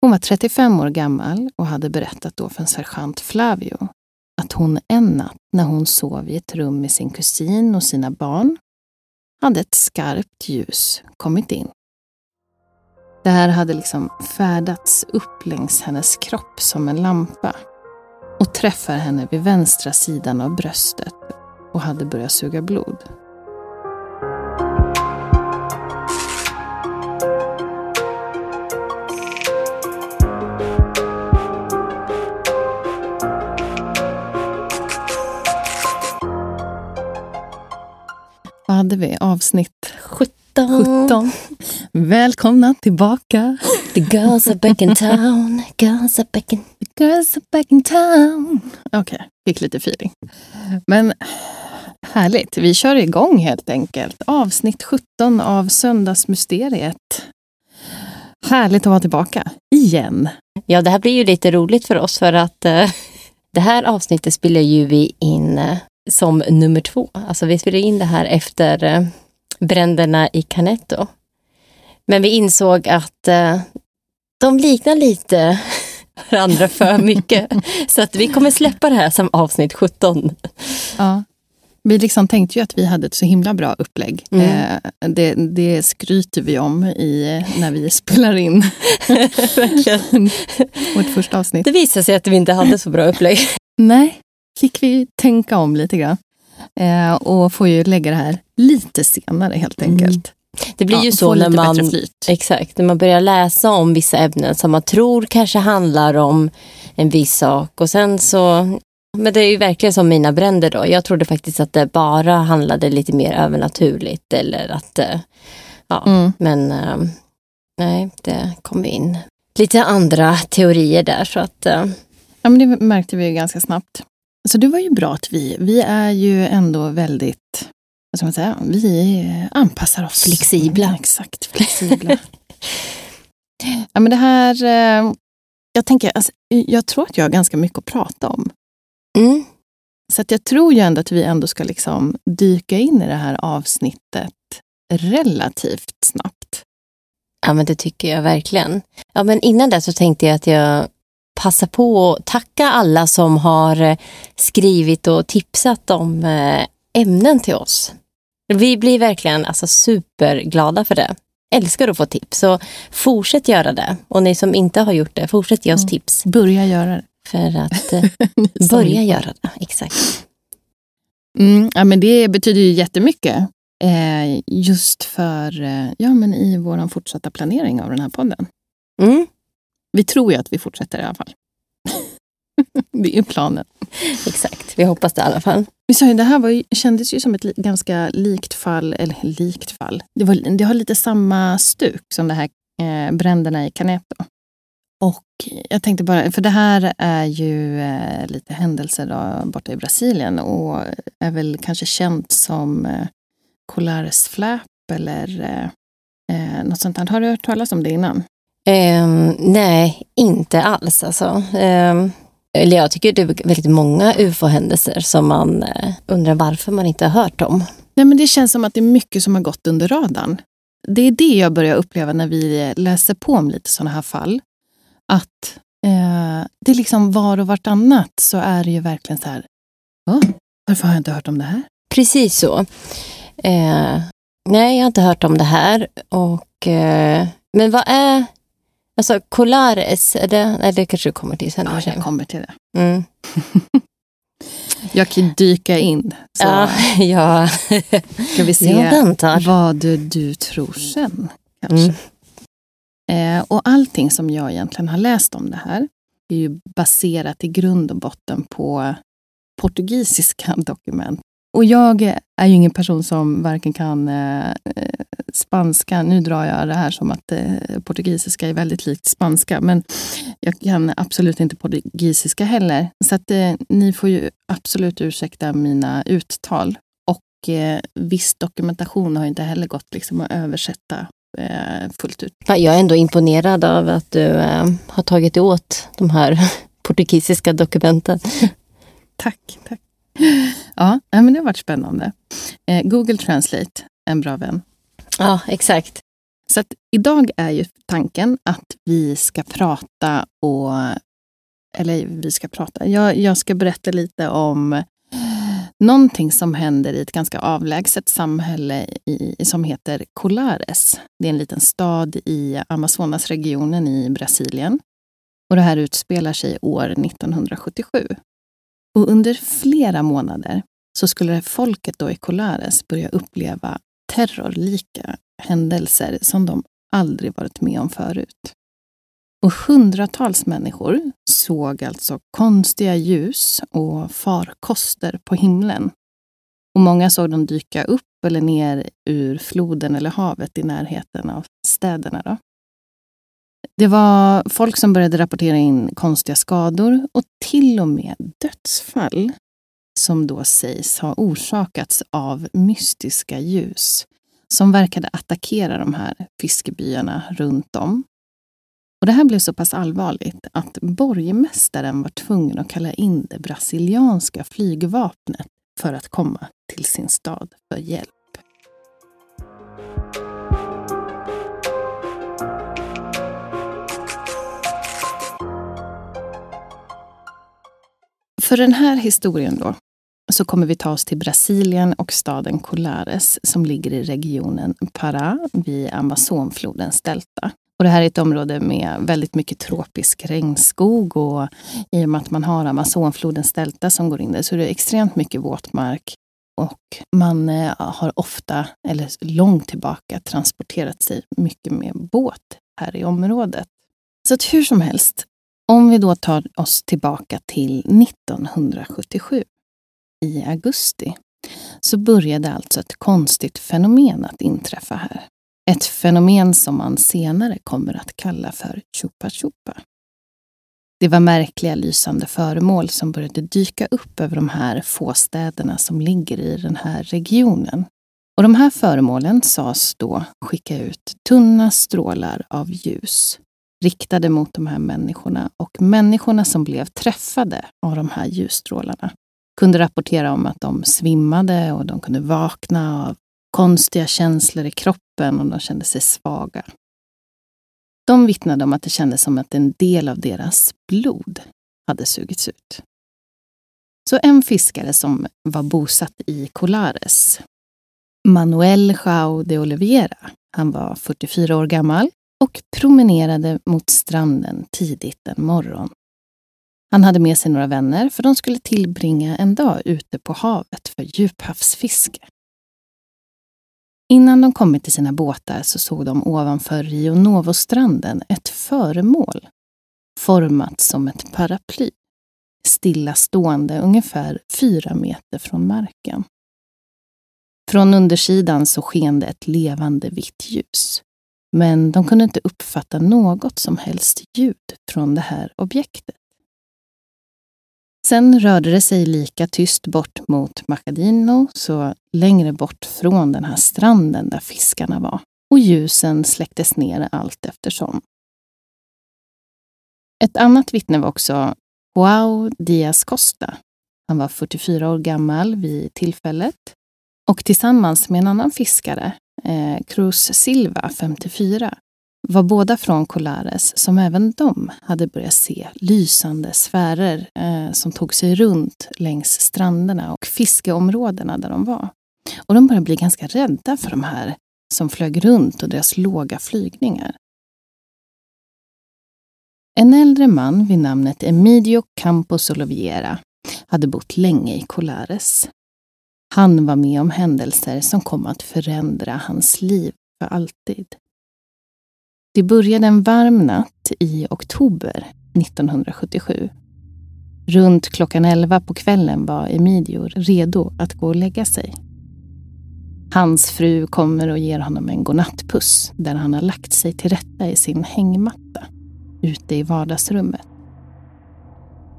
Hon var 35 år gammal och hade berättat då för en sergeant Flavio att hon en natt när hon sov i ett rum med sin kusin och sina barn hade ett skarpt ljus kommit in. Det här hade liksom färdats upp längs hennes kropp som en lampa och träffar henne vid vänstra sidan av bröstet och hade börjat suga blod. Hade vi? Avsnitt 17. 17. Välkomna tillbaka. The girls are back in town. Girls are back in... The girls are back in town. Okej, okay, fick lite feeling. Men härligt. Vi kör igång helt enkelt. Avsnitt 17 av Söndagsmysteriet. Härligt att vara tillbaka. Igen. Ja, det här blir ju lite roligt för oss för att uh, det här avsnittet spelar ju vi in uh, som nummer två. Alltså vi spelade in det här efter uh, bränderna i Canetto. Men vi insåg att uh, de liknar lite varandra för mycket. så att vi kommer släppa det här som avsnitt 17. Ja. Vi liksom tänkte ju att vi hade ett så himla bra upplägg. Mm. Eh, det, det skryter vi om i, när vi spelar in vårt första avsnitt. Det visade sig att vi inte hade så bra upplägg. Nej, fick vi tänka om lite grann. Eh, och får ju lägga det här lite senare helt enkelt. Mm. Det blir ja, ju så när man, exakt, när man börjar läsa om vissa ämnen som man tror kanske handlar om en viss sak och sen så men det är ju verkligen som mina bränder då. Jag trodde faktiskt att det bara handlade lite mer övernaturligt eller att, eh, ja, mm. men äh, nej, det kom in lite andra teorier där så att. Äh. Ja, men det märkte vi ju ganska snabbt. Så det var ju bra att vi, vi är ju ändå väldigt, vad ska man säga, vi anpassar oss. Flexibla. Exakt, flexibla. ja, men det här, jag tänker, alltså, jag tror att jag har ganska mycket att prata om. Mm. Så att jag tror ju ändå att vi ändå ska liksom dyka in i det här avsnittet relativt snabbt. Ja, men det tycker jag verkligen. Ja, men innan det så tänkte jag att jag passar på att tacka alla som har eh, skrivit och tipsat om eh, ämnen till oss. Vi blir verkligen alltså, superglada för det. Älskar att få tips, så fortsätt göra det. Och ni som inte har gjort det, fortsätt ge oss mm. tips. Börja göra det. För att eh, börja göra det. Exakt. Mm, ja, men det betyder ju jättemycket. Eh, just för ja, men i vår fortsatta planering av den här podden. Mm. Vi tror ju att vi fortsätter i alla fall. det är planen. Exakt, vi hoppas det i alla fall. det här var ju, kändes ju som ett li, ganska likt fall, eller likt fall. Det, var, det har lite samma stuk som det här eh, bränderna i Caneto. Och jag tänkte bara, för det här är ju eh, lite händelser då, borta i Brasilien och är väl kanske känt som eh, Colares flap eller eh, Eh, något sånt här. Har du hört talas om det innan? Um, nej, inte alls. Alltså. Um, eller jag tycker det är väldigt många ufo-händelser som man uh, undrar varför man inte har hört om. Nej, men det känns som att det är mycket som har gått under radarn. Det är det jag börjar uppleva när vi läser på om lite sådana här fall. Att eh, det är liksom var och vartannat så är det ju verkligen så här, oh, varför har jag inte hört om det här? Precis så. Eh, nej, jag har inte hört om det här. Och, eh, men vad är Alltså Colares, är det, nej, det kanske du kommer till sen. Ja, jag kommer till det. Mm. jag kan dyka in. Så. Ja, ja. Ska vi se vad du, du tror sen. Kanske. Mm. Eh, och allting som jag egentligen har läst om det här är ju baserat i grund och botten på portugisiska dokument. Och jag är ju ingen person som varken kan eh, spanska, nu drar jag det här som att eh, portugisiska är väldigt likt spanska, men jag kan absolut inte portugisiska heller. Så att eh, ni får ju absolut ursäkta mina uttal. Och eh, viss dokumentation har inte heller gått liksom, att översätta eh, fullt ut. Jag är ändå imponerad av att du eh, har tagit åt de här portugisiska dokumenten. tack, tack. Ja, men det har varit spännande. Eh, Google Translate, en bra vän. Ja, exakt. Så att idag är ju tanken att vi ska prata och... Eller vi ska prata. Jag, jag ska berätta lite om någonting som händer i ett ganska avlägset samhälle i, som heter Colares. Det är en liten stad i Amazonasregionen i Brasilien. Och det här utspelar sig år 1977. Och under flera månader så skulle folket då i Colares börja uppleva terrorlika händelser som de aldrig varit med om förut. Och hundratals människor såg alltså konstiga ljus och farkoster på himlen. Och många såg dem dyka upp eller ner ur floden eller havet i närheten av städerna. Då. Det var folk som började rapportera in konstiga skador och till och med dödsfall som då sägs ha orsakats av mystiska ljus som verkade attackera de här fiskebyarna runt om. Och det här blev så pass allvarligt att borgmästaren var tvungen att kalla in det brasilianska flygvapnet för att komma till sin stad för hjälp. För den här historien då, så kommer vi ta oss till Brasilien och staden Colares som ligger i regionen Pará vid Amazonflodens delta. Och det här är ett område med väldigt mycket tropisk regnskog och i och med att man har Amazonflodens delta som går in där så är det extremt mycket våtmark. Och man eh, har ofta, eller långt tillbaka, transporterat sig mycket med båt här i området. Så att hur som helst, om vi då tar oss tillbaka till 1977 i augusti så började alltså ett konstigt fenomen att inträffa här. Ett fenomen som man senare kommer att kalla för chupa chupa. Det var märkliga lysande föremål som började dyka upp över de här få städerna som ligger i den här regionen. Och de här föremålen sades då skicka ut tunna strålar av ljus riktade mot de här människorna och människorna som blev träffade av de här ljusstrålarna kunde rapportera om att de svimmade och de kunde vakna av konstiga känslor i kroppen och de kände sig svaga. De vittnade om att det kändes som att en del av deras blod hade sugits ut. Så en fiskare som var bosatt i Colares, Manuel Jao de Oliveira, han var 44 år gammal och promenerade mot stranden tidigt en morgon han hade med sig några vänner för de skulle tillbringa en dag ute på havet för djuphavsfiske. Innan de kommit till sina båtar så såg de ovanför Rio Novo-stranden ett föremål format som ett paraply, stillastående ungefär fyra meter från marken. Från undersidan så sken det ett levande vitt ljus. Men de kunde inte uppfatta något som helst ljud från det här objektet. Sen rörde det sig lika tyst bort mot Macadino, så längre bort från den här stranden där fiskarna var. och ljusen släcktes ner allt eftersom. Ett annat vittne var också Joao Diaz Costa. Han var 44 år gammal vid tillfället och tillsammans med en annan fiskare, eh, Cruz Silva, 54, var båda från Colares som även de hade börjat se lysande sfärer eh, som tog sig runt längs stranderna och fiskeområdena där de var. Och de började bli ganska rädda för de här som flög runt och deras låga flygningar. En äldre man vid namnet Emidio Campos Oliviera hade bott länge i Colares. Han var med om händelser som kom att förändra hans liv för alltid. Det började en varm natt i oktober 1977. Runt klockan elva på kvällen var Emidio redo att gå och lägga sig. Hans fru kommer och ger honom en godnattpuss där han har lagt sig till rätta i sin hängmatta ute i vardagsrummet.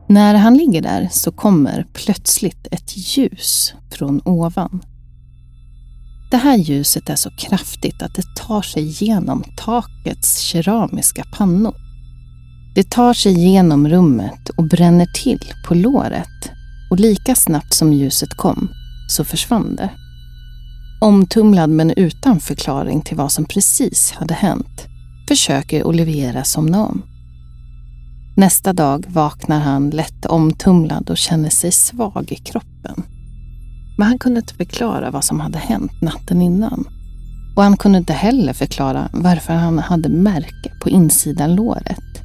När han ligger där så kommer plötsligt ett ljus från ovan. Det här ljuset är så kraftigt att det tar sig genom takets keramiska pannor. Det tar sig genom rummet och bränner till på låret och lika snabbt som ljuset kom så försvann det. Omtumlad men utan förklaring till vad som precis hade hänt försöker Olivera somna om. Nästa dag vaknar han lätt omtumlad och känner sig svag i kroppen. Men han kunde inte förklara vad som hade hänt natten innan. Och han kunde inte heller förklara varför han hade märke på insidan låret.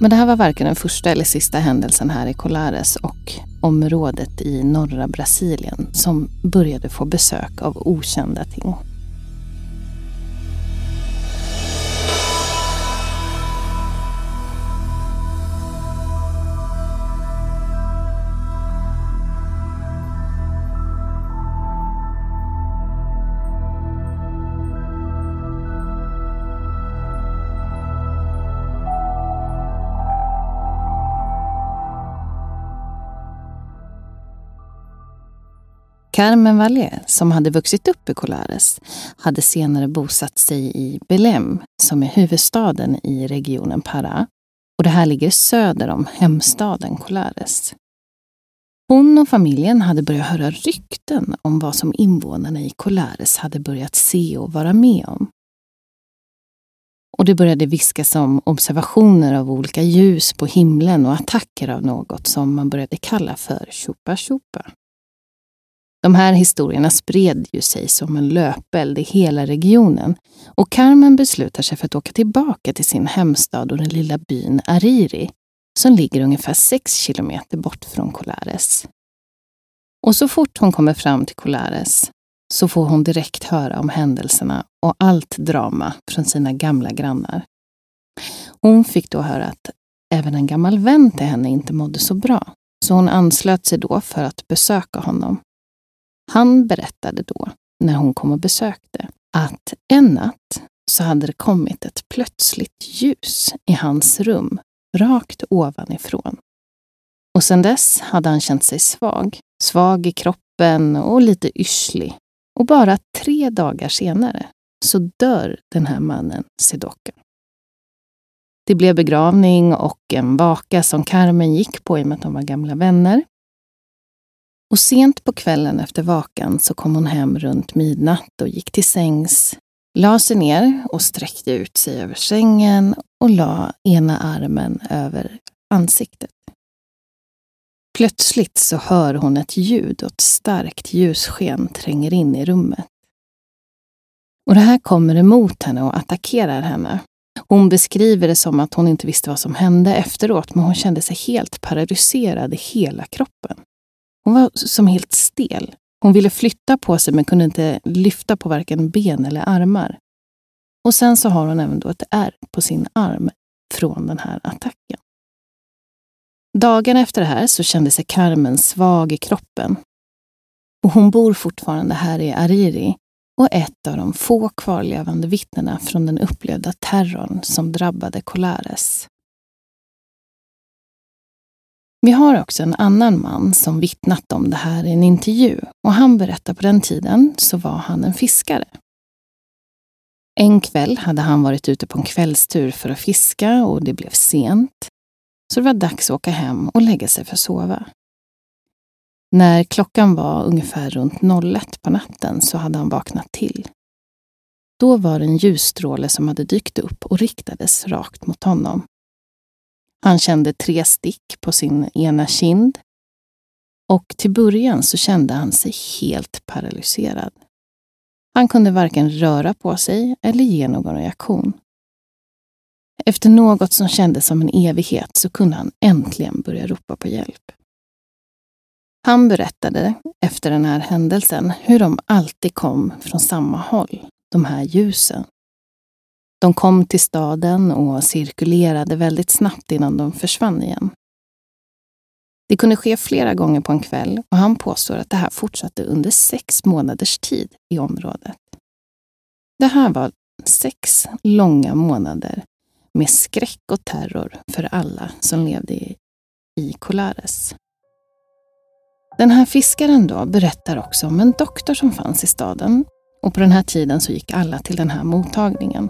Men det här var varken den första eller sista händelsen här i Colares och området i norra Brasilien som började få besök av okända ting. Carmen Vallée, som hade vuxit upp i Colares, hade senare bosatt sig i Belém, som är huvudstaden i regionen Pará. Och det här ligger söder om hemstaden Colares. Hon och familjen hade börjat höra rykten om vad som invånarna i Colares hade börjat se och vara med om. Och det började viskas om observationer av olika ljus på himlen och attacker av något som man började kalla för chupa chupa. De här historierna spred ju sig som en löpeld i hela regionen och Carmen beslutar sig för att åka tillbaka till sin hemstad och den lilla byn Ariri som ligger ungefär sex kilometer bort från Colares. Och så fort hon kommer fram till Colares så får hon direkt höra om händelserna och allt drama från sina gamla grannar. Hon fick då höra att även en gammal vän till henne inte mådde så bra, så hon anslöt sig då för att besöka honom. Han berättade då, när hon kom och besökte, att en natt så hade det kommit ett plötsligt ljus i hans rum, rakt ovanifrån. Och sedan dess hade han känt sig svag, svag i kroppen och lite yrslig. Och bara tre dagar senare så dör den här mannen Sedoka. Det blev begravning och en vaka som Carmen gick på i och med att de var gamla vänner. Och sent på kvällen efter vakan så kom hon hem runt midnatt och gick till sängs, la sig ner och sträckte ut sig över sängen och la ena armen över ansiktet. Plötsligt så hör hon ett ljud och ett starkt ljussken tränger in i rummet. Och det här kommer emot henne och attackerar henne. Hon beskriver det som att hon inte visste vad som hände efteråt, men hon kände sig helt paralyserad i hela kroppen. Hon var som helt stel. Hon ville flytta på sig men kunde inte lyfta på varken ben eller armar. Och sen så har hon även då ett ärr på sin arm från den här attacken. Dagen efter det här så kände sig Carmen svag i kroppen. Och hon bor fortfarande här i Ariri och ett av de få kvarlevande vittnena från den upplevda terrorn som drabbade Colares. Vi har också en annan man som vittnat om det här i en intervju och han berättar på den tiden så var han en fiskare. En kväll hade han varit ute på en kvällstur för att fiska och det blev sent. Så det var dags att åka hem och lägga sig för att sova. När klockan var ungefär runt 01 på natten så hade han vaknat till. Då var det en ljusstråle som hade dykt upp och riktades rakt mot honom. Han kände tre stick på sin ena kind och till början så kände han sig helt paralyserad. Han kunde varken röra på sig eller ge någon reaktion. Efter något som kändes som en evighet så kunde han äntligen börja ropa på hjälp. Han berättade efter den här händelsen hur de alltid kom från samma håll, de här ljusen. De kom till staden och cirkulerade väldigt snabbt innan de försvann igen. Det kunde ske flera gånger på en kväll och han påstår att det här fortsatte under sex månaders tid i området. Det här var sex långa månader med skräck och terror för alla som levde i, Colares. Den här fiskaren då berättar också om en doktor som fanns i staden och på den här tiden så gick alla till den här mottagningen.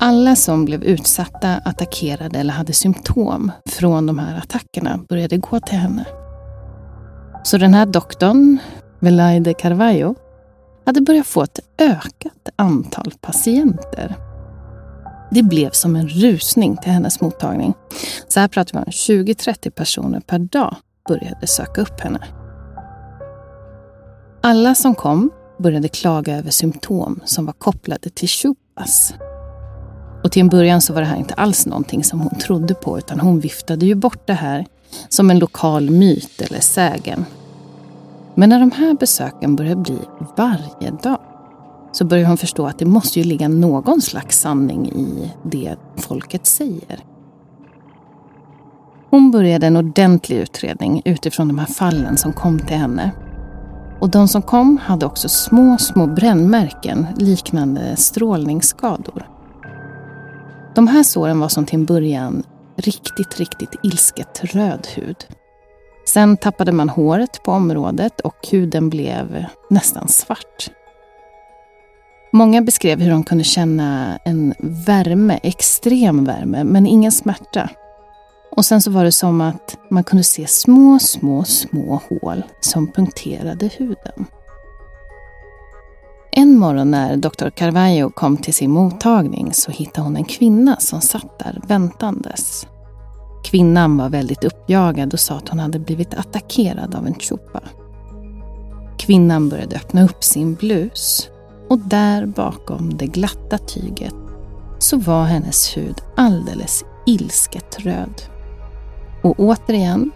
Alla som blev utsatta, attackerade eller hade symptom från de här attackerna började gå till henne. Så den här doktorn, Velaide Carvalho, hade börjat få ett ökat antal patienter. Det blev som en rusning till hennes mottagning. Så här pratar vi om 20-30 personer per dag började söka upp henne. Alla som kom började klaga över symptom som var kopplade till chupas. Och till en början så var det här inte alls någonting som hon trodde på utan hon viftade ju bort det här som en lokal myt eller sägen. Men när de här besöken började bli varje dag så började hon förstå att det måste ju ligga någon slags sanning i det folket säger. Hon började en ordentlig utredning utifrån de här fallen som kom till henne. Och de som kom hade också små, små brännmärken liknande strålningsskador. De här såren var som till en början riktigt, riktigt ilsket röd hud. Sen tappade man håret på området och huden blev nästan svart. Många beskrev hur de kunde känna en värme, extrem värme, men ingen smärta. Och sen så var det som att man kunde se små, små, små hål som punkterade huden. En morgon när doktor Carvalho kom till sin mottagning så hittade hon en kvinna som satt där väntandes. Kvinnan var väldigt uppjagad och sa att hon hade blivit attackerad av en chupa. Kvinnan började öppna upp sin blus och där bakom det glatta tyget så var hennes hud alldeles ilsket röd. Och återigen,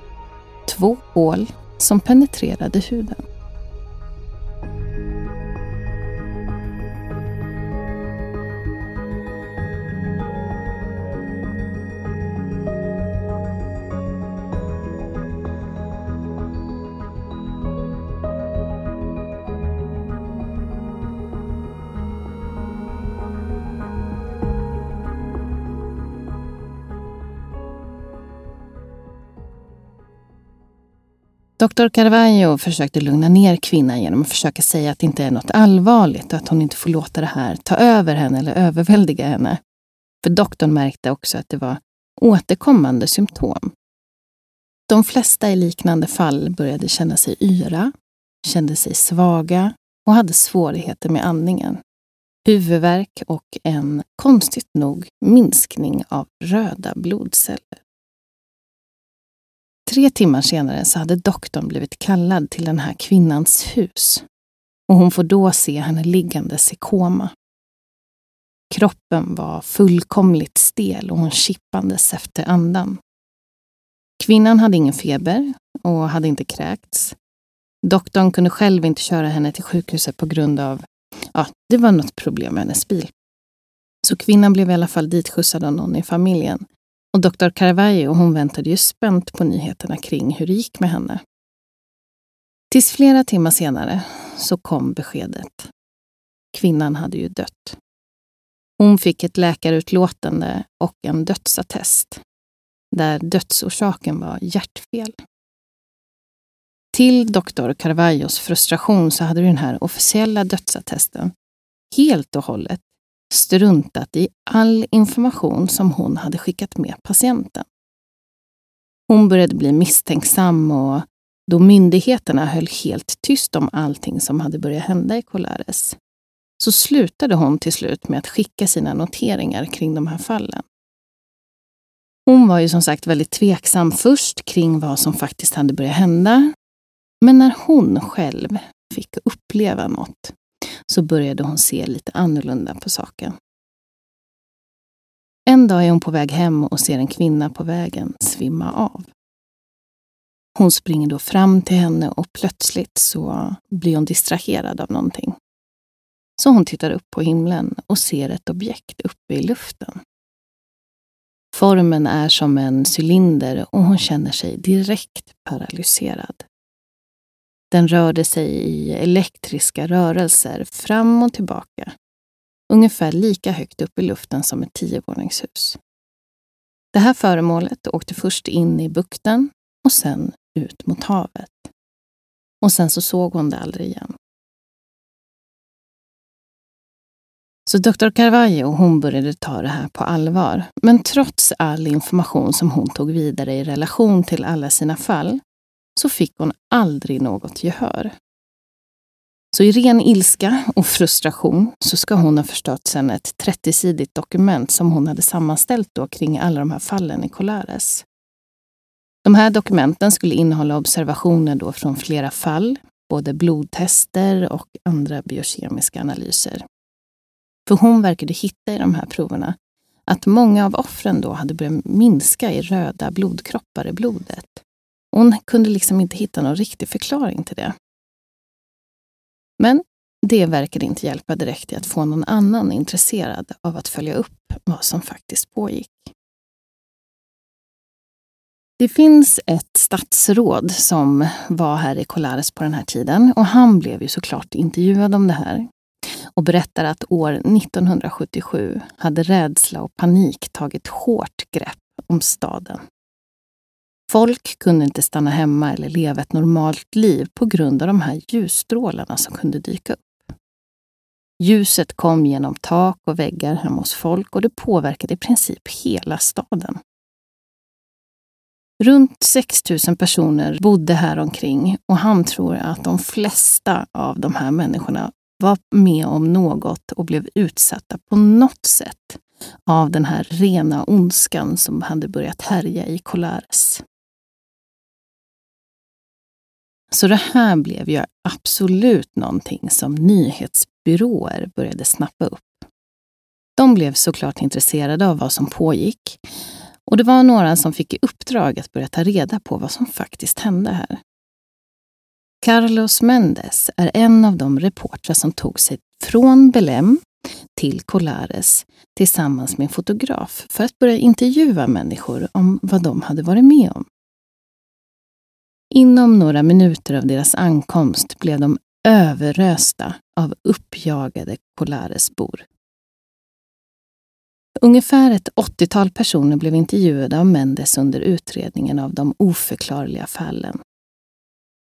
två hål som penetrerade huden. Doktor Carvalho försökte lugna ner kvinnan genom att försöka säga att det inte är något allvarligt och att hon inte får låta det här ta över henne eller överväldiga henne. För doktorn märkte också att det var återkommande symptom. De flesta i liknande fall började känna sig yra, kände sig svaga och hade svårigheter med andningen. Huvudvärk och en, konstigt nog, minskning av röda blodceller. Tre timmar senare så hade doktorn blivit kallad till den här kvinnans hus och hon får då se henne liggandes i koma. Kroppen var fullkomligt stel och hon kippandes efter andan. Kvinnan hade ingen feber och hade inte kräkts. Doktorn kunde själv inte köra henne till sjukhuset på grund av ja, det var något problem med hennes bil. Så kvinnan blev i alla fall ditskjutsad av någon i familjen och doktor Carvalho hon väntade ju spänt på nyheterna kring hur det gick med henne. Tills flera timmar senare så kom beskedet. Kvinnan hade ju dött. Hon fick ett läkarutlåtande och en dödsattest där dödsorsaken var hjärtfel. Till doktor Carvalhos frustration så hade den här officiella dödsattesten helt och hållet struntat i all information som hon hade skickat med patienten. Hon började bli misstänksam och då myndigheterna höll helt tyst om allting som hade börjat hända i Colares så slutade hon till slut med att skicka sina noteringar kring de här fallen. Hon var ju som sagt väldigt tveksam först kring vad som faktiskt hade börjat hända. Men när hon själv fick uppleva något så började hon se lite annorlunda på saken. En dag är hon på väg hem och ser en kvinna på vägen svimma av. Hon springer då fram till henne och plötsligt så blir hon distraherad av någonting. Så hon tittar upp på himlen och ser ett objekt uppe i luften. Formen är som en cylinder och hon känner sig direkt paralyserad. Den rörde sig i elektriska rörelser fram och tillbaka. Ungefär lika högt upp i luften som ett tiovåningshus. Det här föremålet åkte först in i bukten och sen ut mot havet. Och sen så såg hon det aldrig igen. Så doktor Carvalho hon började ta det här på allvar. Men trots all information som hon tog vidare i relation till alla sina fall så fick hon aldrig något gehör. Så i ren ilska och frustration så ska hon ha förstört sen ett 30-sidigt dokument som hon hade sammanställt då kring alla de här fallen i Colares. De här dokumenten skulle innehålla observationer då från flera fall, både blodtester och andra biokemiska analyser. För hon verkade hitta i de här proverna att många av offren då hade börjat minska i röda blodkroppar i blodet. Hon kunde liksom inte hitta någon riktig förklaring till det. Men det verkade inte hjälpa direkt i att få någon annan intresserad av att följa upp vad som faktiskt pågick. Det finns ett statsråd som var här i Colares på den här tiden och han blev ju såklart intervjuad om det här och berättar att år 1977 hade rädsla och panik tagit hårt grepp om staden. Folk kunde inte stanna hemma eller leva ett normalt liv på grund av de här ljusstrålarna som kunde dyka upp. Ljuset kom genom tak och väggar hemma hos folk och det påverkade i princip hela staden. Runt 6 000 personer bodde här omkring och han tror att de flesta av de här människorna var med om något och blev utsatta på något sätt av den här rena ondskan som hade börjat härja i Colares. Så det här blev ju absolut någonting som nyhetsbyråer började snappa upp. De blev såklart intresserade av vad som pågick och det var några som fick i uppdrag att börja ta reda på vad som faktiskt hände här. Carlos Mendes är en av de reportrar som tog sig från Belém till Colares tillsammans med en fotograf för att börja intervjua människor om vad de hade varit med om. Inom några minuter av deras ankomst blev de överrösta av uppjagade Kolaresbor. Ungefär ett 80-tal personer blev intervjuade av Mendes under utredningen av de oförklarliga fallen.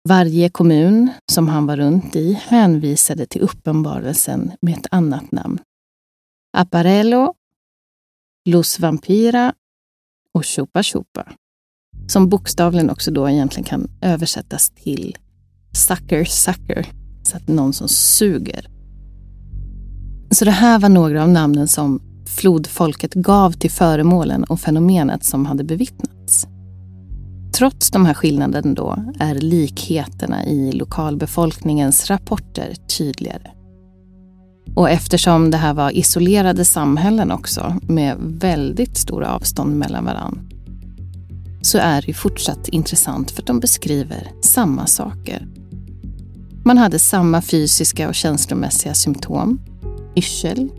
Varje kommun som han var runt i hänvisade till uppenbarelsen med ett annat namn. Aparello, Luz Vampira och Chupa Chupa. Som bokstavligen också då egentligen kan översättas till sucker sucker, så att någon som suger. Så det här var några av namnen som flodfolket gav till föremålen och fenomenet som hade bevittnats. Trots de här skillnaderna då är likheterna i lokalbefolkningens rapporter tydligare. Och eftersom det här var isolerade samhällen också med väldigt stora avstånd mellan varandra så är det fortsatt intressant för att de beskriver samma saker. Man hade samma fysiska och känslomässiga symptom. Yrsel,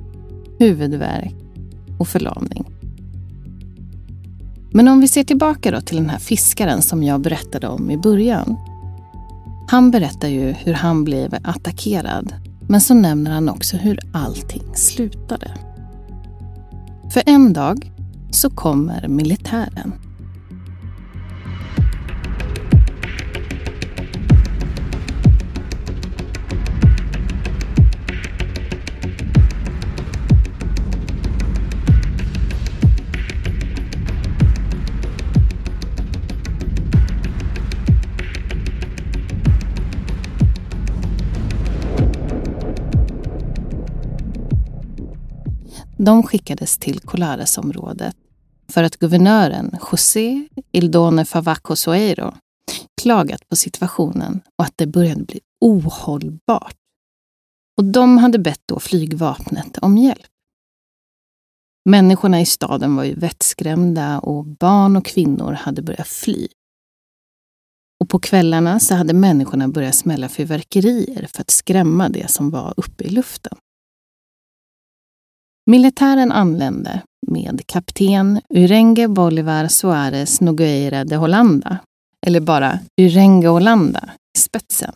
huvudvärk och förlamning. Men om vi ser tillbaka då till den här fiskaren som jag berättade om i början. Han berättar ju hur han blev attackerad, men så nämner han också hur allting slutade. För en dag så kommer militären de skickades till Colaresområdet för att guvernören José Ildone Favaco Soeiro klagat på situationen och att det började bli ohållbart. Och de hade bett då flygvapnet om hjälp. Människorna i staden var ju vettskrämda och barn och kvinnor hade börjat fly. Och på kvällarna så hade människorna börjat smälla fyrverkerier för att skrämma det som var uppe i luften. Militären anlände med kapten Urenge Bolivar Suarez Nogueira de Holanda, eller bara Urenge Holanda, i spetsen.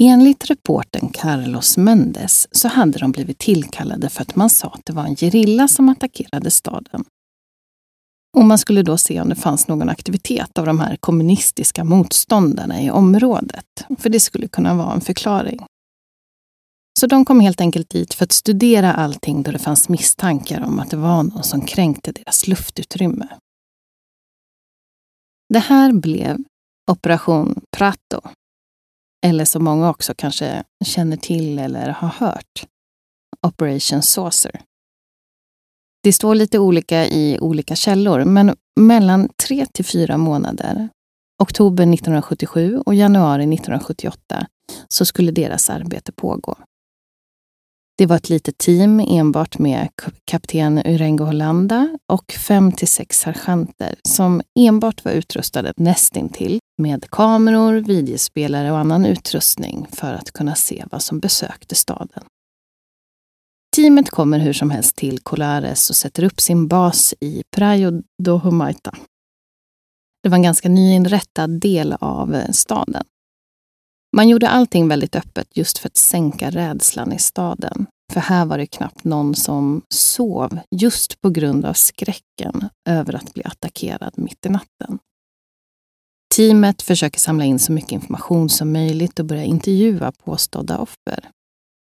Enligt reporten Carlos Mendes så hade de blivit tillkallade för att man sa att det var en gerilla som attackerade staden. Och man skulle då se om det fanns någon aktivitet av de här kommunistiska motståndarna i området. För det skulle kunna vara en förklaring. Så de kom helt enkelt dit för att studera allting då det fanns misstankar om att det var någon som kränkte deras luftutrymme. Det här blev Operation Prato. Eller som många också kanske känner till eller har hört. Operation Saucer. Det står lite olika i olika källor, men mellan tre till fyra månader, oktober 1977 och januari 1978, så skulle deras arbete pågå. Det var ett litet team enbart med kapten Urengo Hollanda och fem till sex sergeanter som enbart var utrustade nästintill med kameror, videospelare och annan utrustning för att kunna se vad som besökte staden. Teamet kommer hur som helst till Colares och sätter upp sin bas i Praio do Humaita. Det var en ganska nyinrättad del av staden. Man gjorde allting väldigt öppet just för att sänka rädslan i staden. För här var det knappt någon som sov just på grund av skräcken över att bli attackerad mitt i natten. Teamet försöker samla in så mycket information som möjligt och börja intervjua påstådda offer.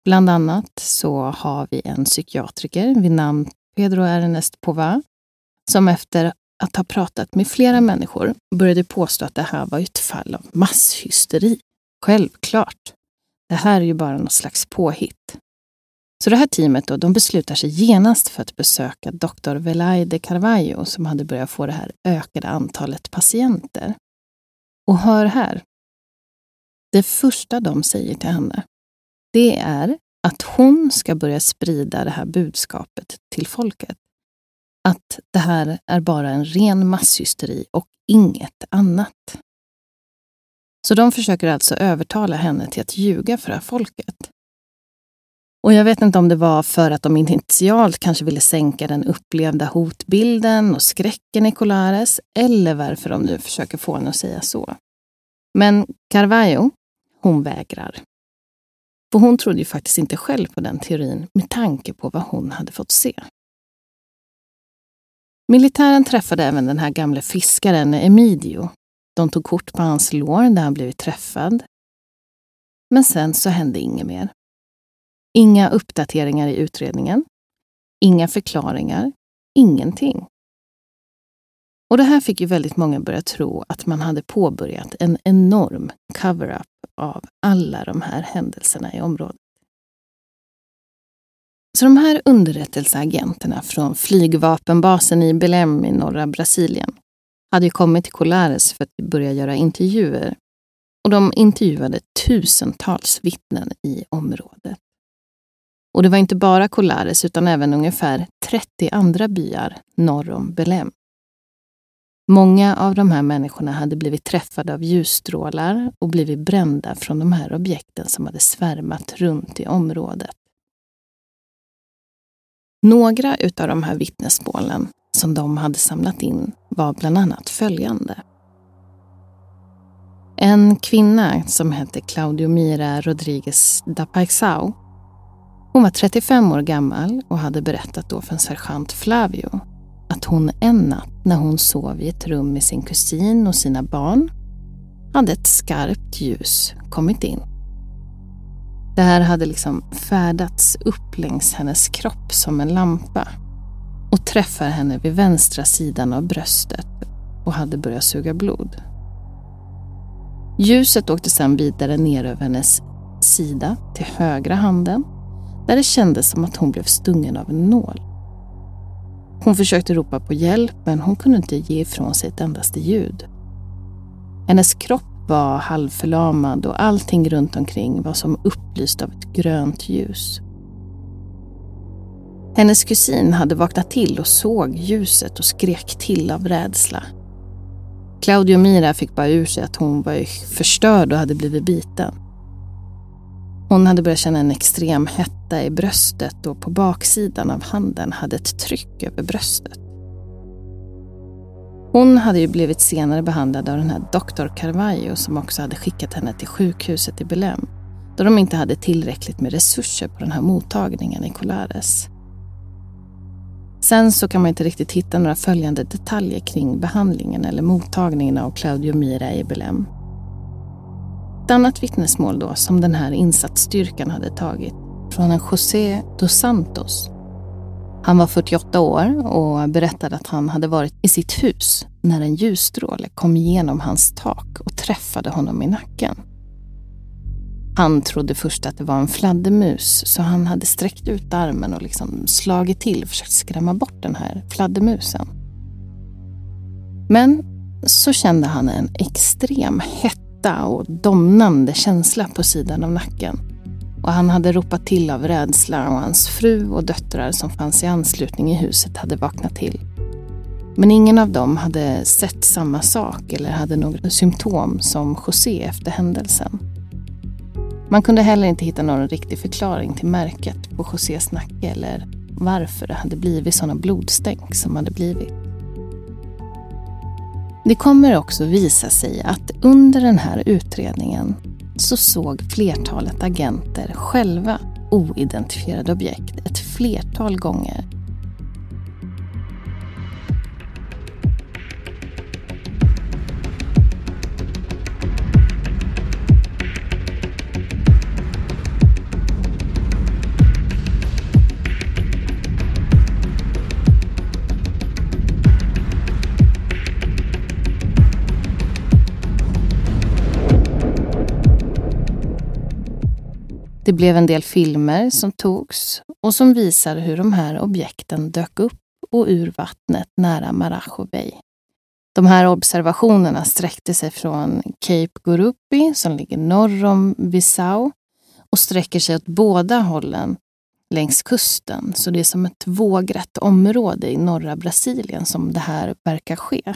Bland annat så har vi en psykiatriker vid namn Pedro Ernest Pova som efter att ha pratat med flera människor började påstå att det här var ett fall av masshysteri. Självklart. Det här är ju bara något slags påhitt. Så det här teamet då, de beslutar sig genast för att besöka doktor Velaide Carvalho som hade börjat få det här ökade antalet patienter. Och hör här. Det första de säger till henne, det är att hon ska börja sprida det här budskapet till folket. Att det här är bara en ren masshysteri och inget annat. Så de försöker alltså övertala henne till att ljuga för det här folket. Och jag vet inte om det var för att de initialt kanske ville sänka den upplevda hotbilden och skräcken i Colares, eller varför de nu försöker få henne att säga så. Men Carvalho, hon vägrar. För hon trodde ju faktiskt inte själv på den teorin med tanke på vad hon hade fått se. Militären träffade även den här gamle fiskaren Emidio. De tog kort på hans lår där han blivit träffad. Men sen så hände inget mer. Inga uppdateringar i utredningen. Inga förklaringar. Ingenting. Och det här fick ju väldigt många börja tro att man hade påbörjat en enorm cover-up av alla de här händelserna i området. Så de här underrättelseagenterna från flygvapenbasen i Belém i norra Brasilien hade ju kommit till Colares för att börja göra intervjuer. Och de intervjuade tusentals vittnen i området. Och det var inte bara Colares utan även ungefär 30 andra byar norr om Belém. Många av de här människorna hade blivit träffade av ljusstrålar och blivit brända från de här objekten som hade svärmat runt i området. Några av de här vittnesmålen som de hade samlat in var bland annat följande. En kvinna som hette Claudio Mira Rodriguez da Paixao. Hon var 35 år gammal och hade berättat då för en sergeant Flavio att hon en natt när hon sov i ett rum med sin kusin och sina barn hade ett skarpt ljus kommit in. Det här hade liksom färdats upp längs hennes kropp som en lampa och träffar henne vid vänstra sidan av bröstet och hade börjat suga blod. Ljuset åkte sedan vidare ner över hennes sida till högra handen där det kändes som att hon blev stungen av en nål. Hon försökte ropa på hjälp men hon kunde inte ge ifrån sig ett endaste ljud. Hennes kropp var halvförlamad och allting runt omkring var som upplyst av ett grönt ljus. Hennes kusin hade vaknat till och såg ljuset och skrek till av rädsla. Claudio Mira fick bara ur sig att hon var förstörd och hade blivit biten. Hon hade börjat känna en extrem hetta i bröstet och på baksidan av handen hade ett tryck över bröstet. Hon hade ju blivit senare behandlad av den här doktor Carvalho som också hade skickat henne till sjukhuset i Belém då de inte hade tillräckligt med resurser på den här mottagningen i Colares. Sen så kan man inte riktigt hitta några följande detaljer kring behandlingen eller mottagningen av Claudio Mira i Belém. Ett annat vittnesmål då som den här insatsstyrkan hade tagit från en José dos Santos. Han var 48 år och berättade att han hade varit i sitt hus när en ljusstråle kom igenom hans tak och träffade honom i nacken. Han trodde först att det var en fladdermus så han hade sträckt ut armen och liksom slagit till och försökt skrämma bort den här fladdermusen. Men så kände han en extrem hetta och domnande känsla på sidan av nacken. Och han hade ropat till av rädsla och hans fru och döttrar som fanns i anslutning i huset hade vaknat till. Men ingen av dem hade sett samma sak eller hade några symptom som José efter händelsen. Man kunde heller inte hitta någon riktig förklaring till märket på Josés nacke eller varför det hade blivit sådana blodstänk som hade blivit. Det kommer också visa sig att under den här utredningen så såg flertalet agenter själva oidentifierade objekt ett flertal gånger Det blev en del filmer som togs och som visar hur de här objekten dök upp och ur vattnet nära Marajo Bay. De här observationerna sträckte sig från Cape Gurupi som ligger norr om Bissau och sträcker sig åt båda hållen längs kusten. Så det är som ett vågrätt område i norra Brasilien som det här verkar ske.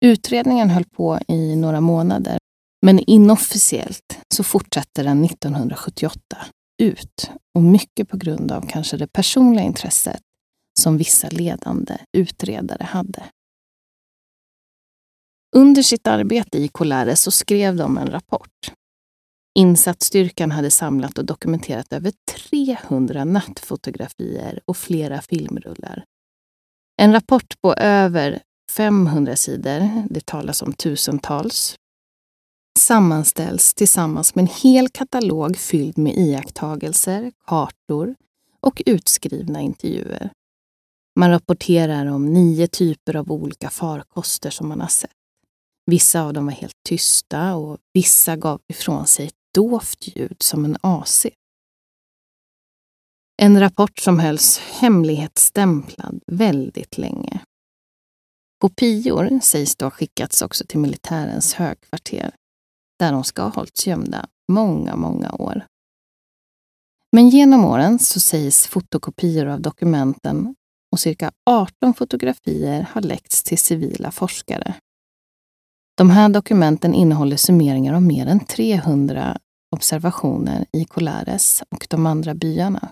Utredningen höll på i några månader men inofficiellt så fortsätter den 1978 ut och mycket på grund av kanske det personliga intresset som vissa ledande utredare hade. Under sitt arbete i Colare så skrev de en rapport. Insatsstyrkan hade samlat och dokumenterat över 300 nattfotografier och flera filmrullar. En rapport på över 500 sidor, det talas om tusentals, sammanställs tillsammans med en hel katalog fylld med iakttagelser, kartor och utskrivna intervjuer. Man rapporterar om nio typer av olika farkoster som man har sett. Vissa av dem var helt tysta och vissa gav ifrån sig ett dovt ljud som en AC. En rapport som hölls hemlighetsstämplad väldigt länge. Kopior sägs då ha skickats också till militärens högkvarter där de ska ha hållits gömda många, många år. Men genom åren så sägs fotokopior av dokumenten och cirka 18 fotografier har läckts till civila forskare. De här dokumenten innehåller summeringar av mer än 300 observationer i Colares och de andra byarna.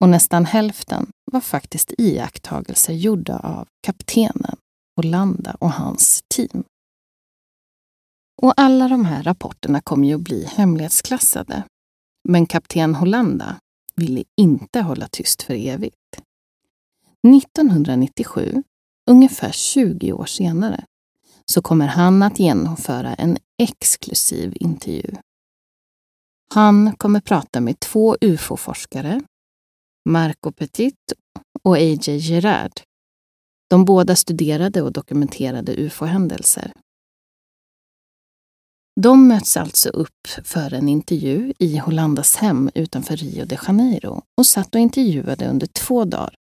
Och nästan hälften var faktiskt iakttagelser gjorda av kaptenen Olanda och hans team. Och alla de här rapporterna kommer ju att bli hemlighetsklassade. Men kapten Hollanda ville inte hålla tyst för evigt. 1997, ungefär 20 år senare, så kommer han att genomföra en exklusiv intervju. Han kommer prata med två ufo-forskare, Marco Petit och A.J. Gerard. De båda studerade och dokumenterade ufo-händelser. De möts alltså upp för en intervju i Hollandas hem utanför Rio de Janeiro och satt och intervjuade under två dagar.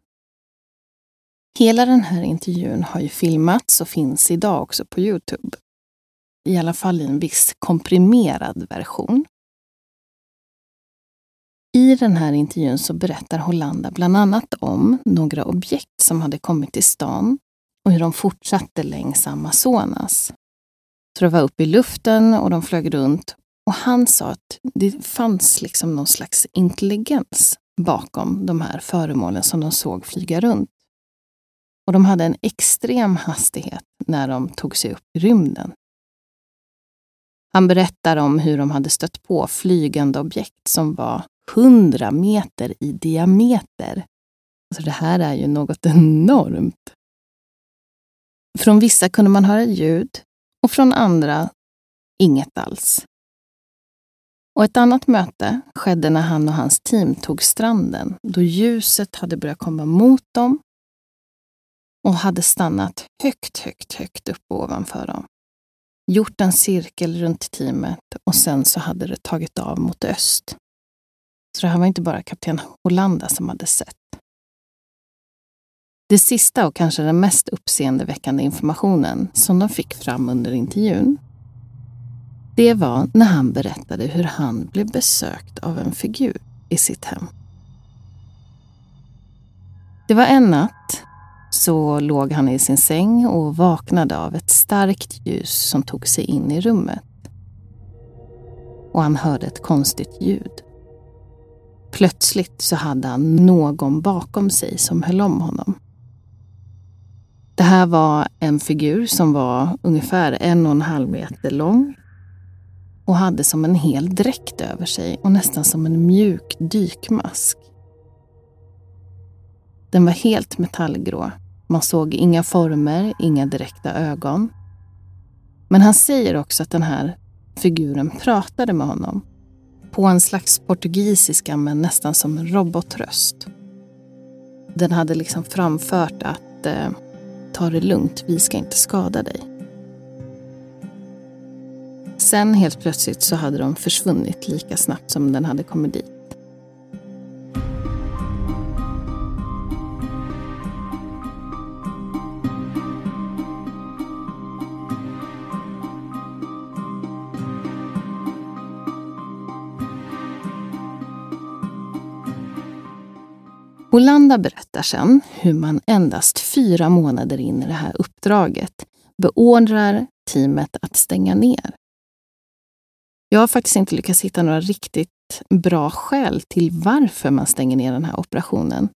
Hela den här intervjun har ju filmats och finns idag också på Youtube. I alla fall i en viss komprimerad version. I den här intervjun så berättar Hollanda bland annat om några objekt som hade kommit till stan och hur de fortsatte längs Amazonas. Så det var uppe i luften och de flög runt. Och han sa att det fanns liksom någon slags intelligens bakom de här föremålen som de såg flyga runt. Och de hade en extrem hastighet när de tog sig upp i rymden. Han berättar om hur de hade stött på flygande objekt som var 100 meter i diameter. Alltså det här är ju något enormt. Från vissa kunde man höra ljud och från andra inget alls. Och ett annat möte skedde när han och hans team tog stranden då ljuset hade börjat komma mot dem och hade stannat högt, högt, högt upp ovanför dem. Gjort en cirkel runt teamet och sen så hade det tagit av mot öst. Så det här var inte bara kapten Hollanda som hade sett. Det sista och kanske den mest uppseendeväckande informationen som de fick fram under intervjun det var när han berättade hur han blev besökt av en figur i sitt hem. Det var en natt så låg han i sin säng och vaknade av ett starkt ljus som tog sig in i rummet. Och han hörde ett konstigt ljud. Plötsligt så hade han någon bakom sig som höll om honom. Det här var en figur som var ungefär en och en halv meter lång och hade som en hel dräkt över sig och nästan som en mjuk dykmask. Den var helt metallgrå. Man såg inga former, inga direkta ögon. Men han säger också att den här figuren pratade med honom på en slags portugisiska men nästan som en robotröst. Den hade liksom framfört att eh, ta det lugnt, vi ska inte skada dig. Sen helt plötsligt så hade de försvunnit lika snabbt som den hade kommit dit. Bolanda berättar sen hur man endast fyra månader in i det här uppdraget beordrar teamet att stänga ner. Jag har faktiskt inte lyckats hitta några riktigt bra skäl till varför man stänger ner den här operationen.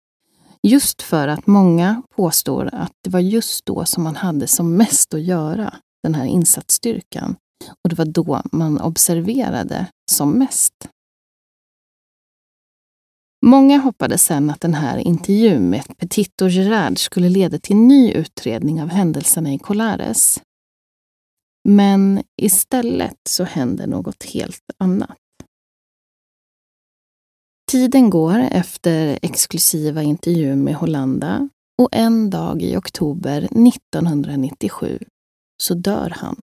Just för att många påstår att det var just då som man hade som mest att göra, den här insatsstyrkan. Och det var då man observerade som mest. Många hoppades sen att den här intervjun med Petit och Gerard skulle leda till ny utredning av händelserna i Colares. Men istället så händer något helt annat. Tiden går efter exklusiva intervjun med Hollanda och en dag i oktober 1997 så dör han.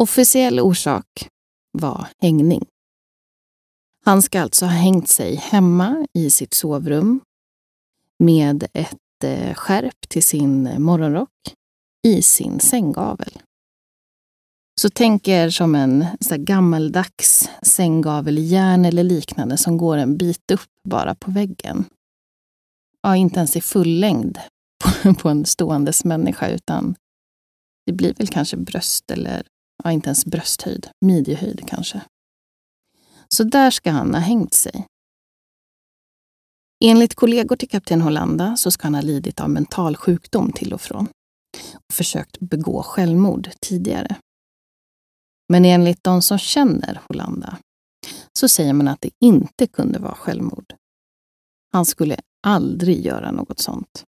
Officiell orsak var hängning. Han ska alltså ha hängt sig hemma i sitt sovrum med ett eh, skärp till sin morgonrock i sin sänggavel. Så tänk er som en så gammaldags sänggavel i järn eller liknande som går en bit upp bara på väggen. Ja, inte ens i full längd på, på en ståendes människa utan det blir väl kanske bröst eller ja, inte ens brösthöjd, midjehöjd kanske. Så där ska han ha hängt sig. Enligt kollegor till kapten Hollanda så ska han ha lidit av mental sjukdom till och från och försökt begå självmord tidigare. Men enligt de som känner Hollanda så säger man att det inte kunde vara självmord. Han skulle aldrig göra något sånt.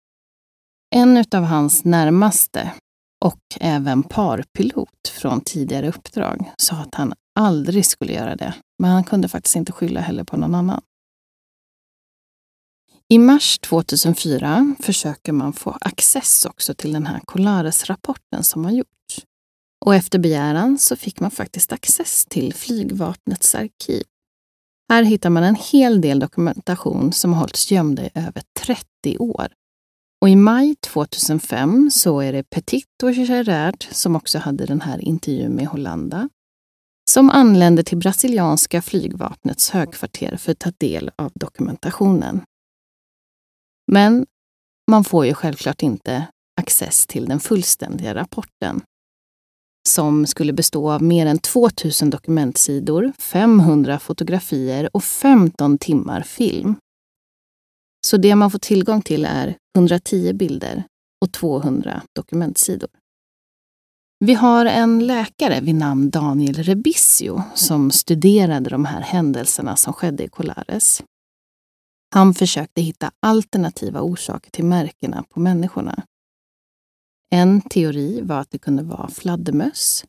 En av hans närmaste och även parpilot från tidigare uppdrag sa att han aldrig skulle göra det, men han kunde faktiskt inte skylla heller på någon annan. I mars 2004 försöker man få access också till den här Colares-rapporten som har gjorts. Och efter begäran så fick man faktiskt access till flygvapnets arkiv. Här hittar man en hel del dokumentation som har hållits gömda i över 30 år. Och i maj 2005 så är det Petit och Gerard, som också hade den här intervjun med Hollanda, som anländer till brasilianska flygvapnets högkvarter för att ta del av dokumentationen. Men man får ju självklart inte access till den fullständiga rapporten som skulle bestå av mer än 2000 dokumentsidor, 500 fotografier och 15 timmar film. Så det man får tillgång till är 110 bilder och 200 dokumentsidor. Vi har en läkare vid namn Daniel Rebissio som studerade de här händelserna som skedde i Colares. Han försökte hitta alternativa orsaker till märkena på människorna. En teori var att det kunde vara fladdermöss,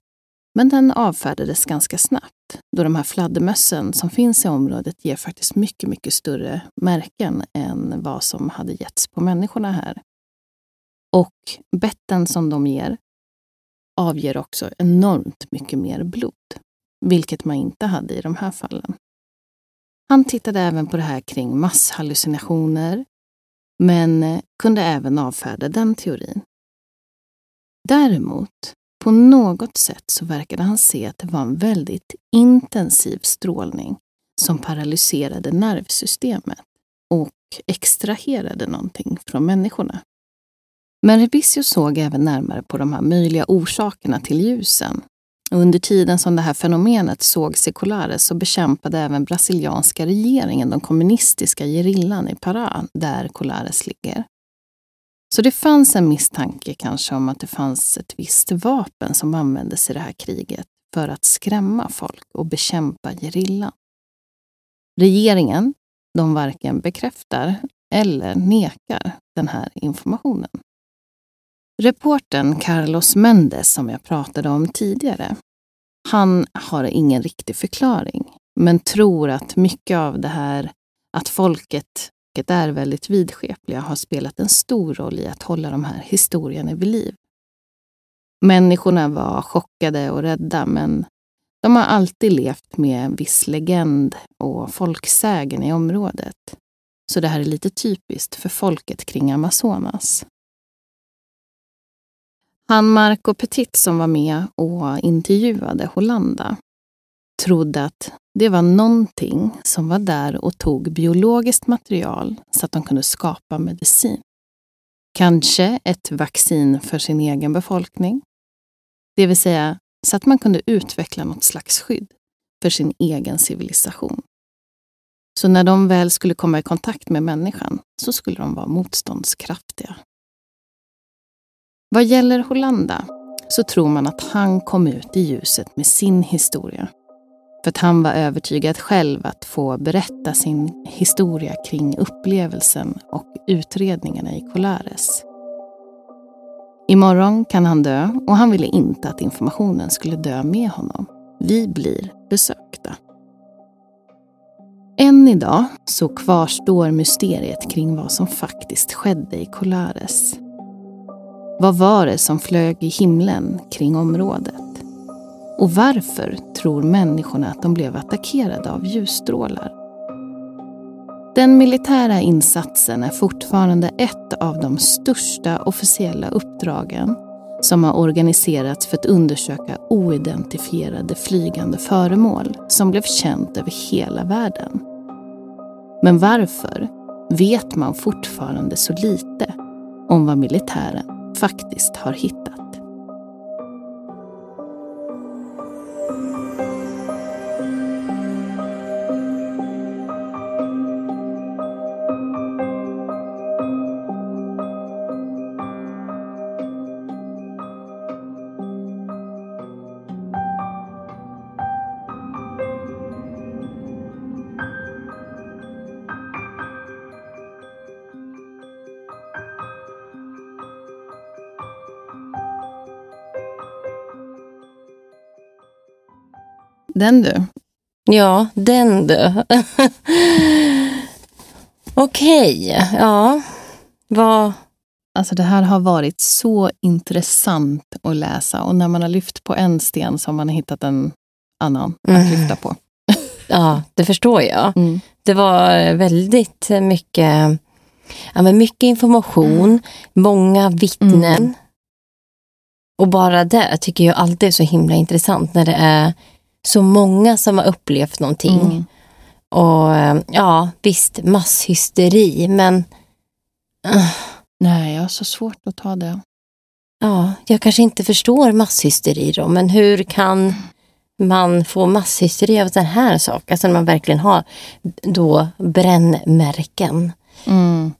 men den avfärdades ganska snabbt då de här fladdermössen som finns i området ger faktiskt mycket, mycket större märken än vad som hade getts på människorna här. Och betten som de ger avger också enormt mycket mer blod, vilket man inte hade i de här fallen. Han tittade även på det här kring masshallucinationer, men eh, kunde även avfärda den teorin. Däremot, på något sätt så verkade han se att det var en väldigt intensiv strålning som paralyserade nervsystemet och extraherade någonting från människorna. Men Rebisius såg även närmare på de här möjliga orsakerna till ljusen. Och under tiden som det här fenomenet sågs i Colares så bekämpade även brasilianska regeringen den kommunistiska gerillan i Pará, där Colares ligger. Så det fanns en misstanke kanske om att det fanns ett visst vapen som användes i det här kriget för att skrämma folk och bekämpa gerillan. Regeringen, de varken bekräftar eller nekar den här informationen. Reporten Carlos Mendes som jag pratade om tidigare, han har ingen riktig förklaring, men tror att mycket av det här att folket är väldigt vidskepliga har spelat en stor roll i att hålla de här historierna vid liv. Människorna var chockade och rädda, men de har alltid levt med en viss legend och folksägen i området. Så det här är lite typiskt för folket kring Amazonas. Han Marco Petit som var med och intervjuade Hollanda trodde att det var någonting som var där och tog biologiskt material så att de kunde skapa medicin. Kanske ett vaccin för sin egen befolkning. Det vill säga så att man kunde utveckla något slags skydd för sin egen civilisation. Så när de väl skulle komma i kontakt med människan så skulle de vara motståndskraftiga. Vad gäller Hollanda så tror man att han kom ut i ljuset med sin historia för att han var övertygad själv att få berätta sin historia kring upplevelsen och utredningarna i Colares. Imorgon kan han dö och han ville inte att informationen skulle dö med honom. Vi blir besökta. Än idag så kvarstår mysteriet kring vad som faktiskt skedde i Colares. Vad var det som flög i himlen kring området? Och varför tror människorna att de blev attackerade av ljusstrålar? Den militära insatsen är fortfarande ett av de största officiella uppdragen som har organiserats för att undersöka oidentifierade flygande föremål som blev känt över hela världen. Men varför vet man fortfarande så lite om vad militären faktiskt har hittat. Den du. Ja, den du. Okej, okay. ja. Vad, Alltså det här har varit så intressant att läsa och när man har lyft på en sten så har man hittat en annan mm. att lyfta på. Ja, det förstår jag. Mm. Det var väldigt mycket, ja, men mycket information, mm. många vittnen. Mm. Och bara det tycker jag alltid är så himla intressant när det är så många som har upplevt någonting. Mm. Och ja, visst, masshysteri, men... Uh, Nej, jag har så svårt att ta det. Ja, jag kanske inte förstår masshysteri då, men hur kan man få masshysteri av den här sak? Alltså när man verkligen har då brännmärken. Mm.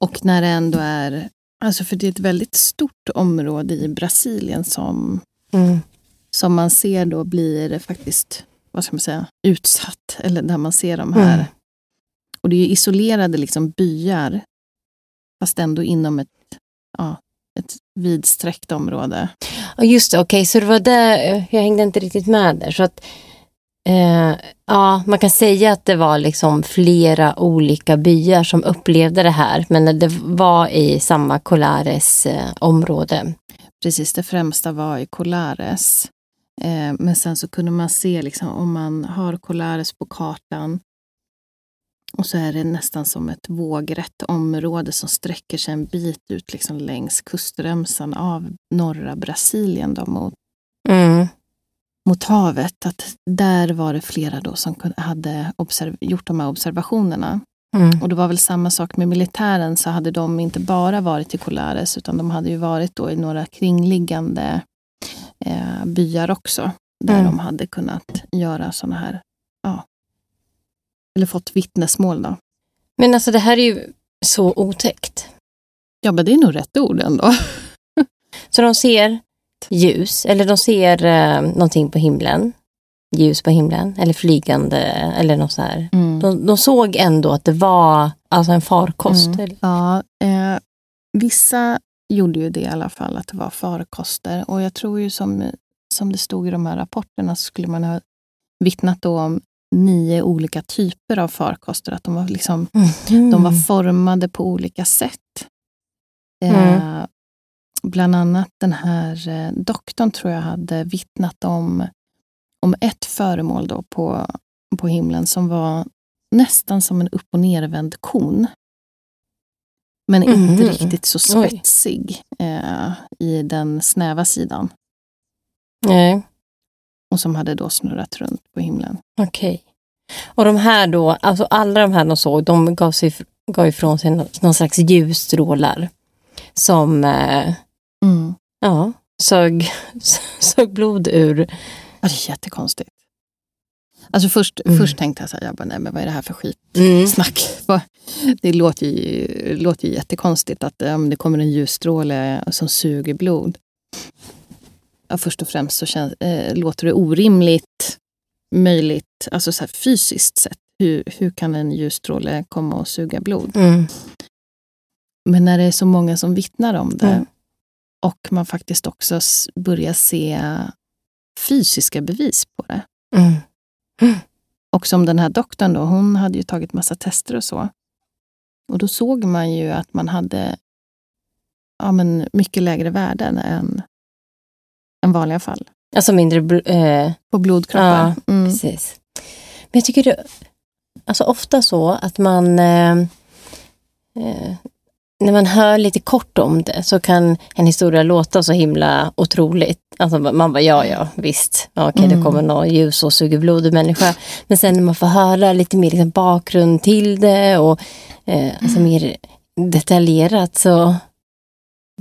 Och när det ändå är, alltså för det är ett väldigt stort område i Brasilien som, mm. Som man ser då blir faktiskt, vad ska man säga, utsatt. Eller där man ser de här, mm. och det är isolerade liksom byar fast ändå inom ett, ja, ett vidsträckt område. Ja, just det, okej, okay, så det var där, jag hängde inte riktigt med där. Så att, eh, ja, man kan säga att det var liksom flera olika byar som upplevde det här, men det var i samma Colares eh, område. Precis, det främsta var i Colares. Eh, men sen så kunde man se, liksom, om man har Colares på kartan, och så är det nästan som ett vågrätt område som sträcker sig en bit ut liksom längs kustremsan av norra Brasilien då mot, mm. mot havet. Att där var det flera då som hade gjort de här observationerna. Mm. Och det var väl samma sak med militären, så hade de inte bara varit i Colares utan de hade ju varit då i några kringliggande eh, byar också. Där mm. de hade kunnat göra sådana här ja, eller fått vittnesmål. Då. Men alltså det här är ju så otäckt. Ja, men det är nog rätt ord ändå. så de ser ljus, eller de ser eh, någonting på himlen. Ljus på himlen, eller flygande, eller något så här. Mm. De, de, såg ändå att det var alltså en farkost. Mm. Ja, eh, vissa gjorde ju det i alla fall, att det var farkoster. Och jag tror ju som, som det stod i de här rapporterna så skulle man ha vittnat då om nio olika typer av farkoster. Att de var, liksom, mm. de var formade på olika sätt. Mm. Eh, bland annat den här eh, doktorn tror jag hade vittnat om, om ett föremål då på, på himlen som var nästan som en upp och nervänd kon. Men mm. inte riktigt så spetsig eh, i den snäva sidan. Nej och som hade då snurrat runt på himlen. Okej. Okay. Och de här då, alltså alla de här de såg, de gav, sig, gav ifrån sig någon slags ljusstrålar som eh, mm. ja, sög, sög blod ur. Ja, det är jättekonstigt. Alltså först, mm. först tänkte jag så här, jag bara, nej men vad är det här för skitsnack? Mm. Det låter ju, låter ju jättekonstigt att um, det kommer en ljusstråle som suger blod ja, först och främst så känns, eh, låter det orimligt möjligt, alltså så fysiskt sett. Hur, hur kan en ljusstråle komma och suga blod? Mm. Men när det är så många som vittnar om det mm. och man faktiskt också börjar se fysiska bevis på det. Och som den här doktorn då, hon hade ju tagit massa tester och så. Och då såg man ju att man hade ja, men mycket lägre värden än än vanliga fall. Alltså mindre bl eh, på blodkroppar. Ja, mm. precis. Men jag tycker det alltså ofta så att man eh, eh, när man hör lite kort om det så kan en historia låta så himla otroligt. Alltså man bara, ja ja, visst, okej okay, mm. det kommer någon ljus och suger blod ur människa. Men sen när man får höra lite mer liksom, bakgrund till det och eh, alltså mer detaljerat så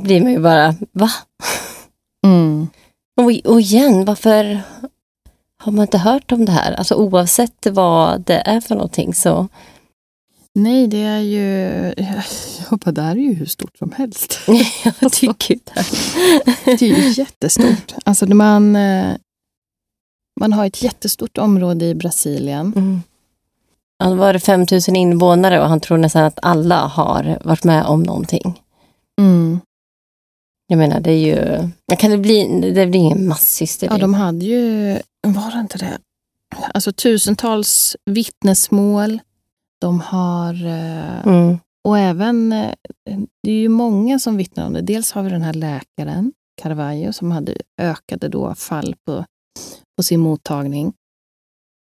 blir man ju bara, va? Mm. Och, och igen, varför har man inte hört om det här? Alltså oavsett vad det är för någonting så... Nej, det är ju... Bara, det här är ju hur stort som helst. jag tycker det. det är ju jättestort. Alltså man, eh, man har ett jättestort område i Brasilien. Mm. Han var det 5000 invånare och han tror nästan att alla har varit med om någonting. Mm. Jag menar, det är ju... Kan det bli, det blir ingen masshysteri? Ja, de hade ju... Var det inte det? Alltså tusentals vittnesmål. De har... Eh, mm. och även, eh, det är ju många som vittnar om det. Dels har vi den här läkaren, Carvalho, som hade ökade då fall på, på sin mottagning.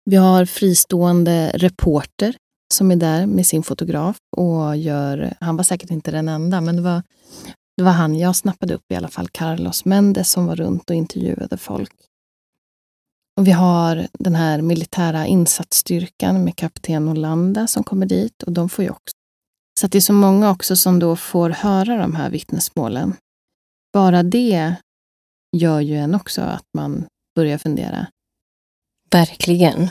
Vi har fristående reporter som är där med sin fotograf och gör, han var säkert inte den enda, men det var, det var han jag snappade upp i alla fall, Carlos Mendes, som var runt och intervjuade folk. Och vi har den här militära insatsstyrkan med kapten Olanda som kommer dit och de får ju också. Så det är så många också som då får höra de här vittnesmålen. Bara det gör ju en också att man börjar fundera. Verkligen.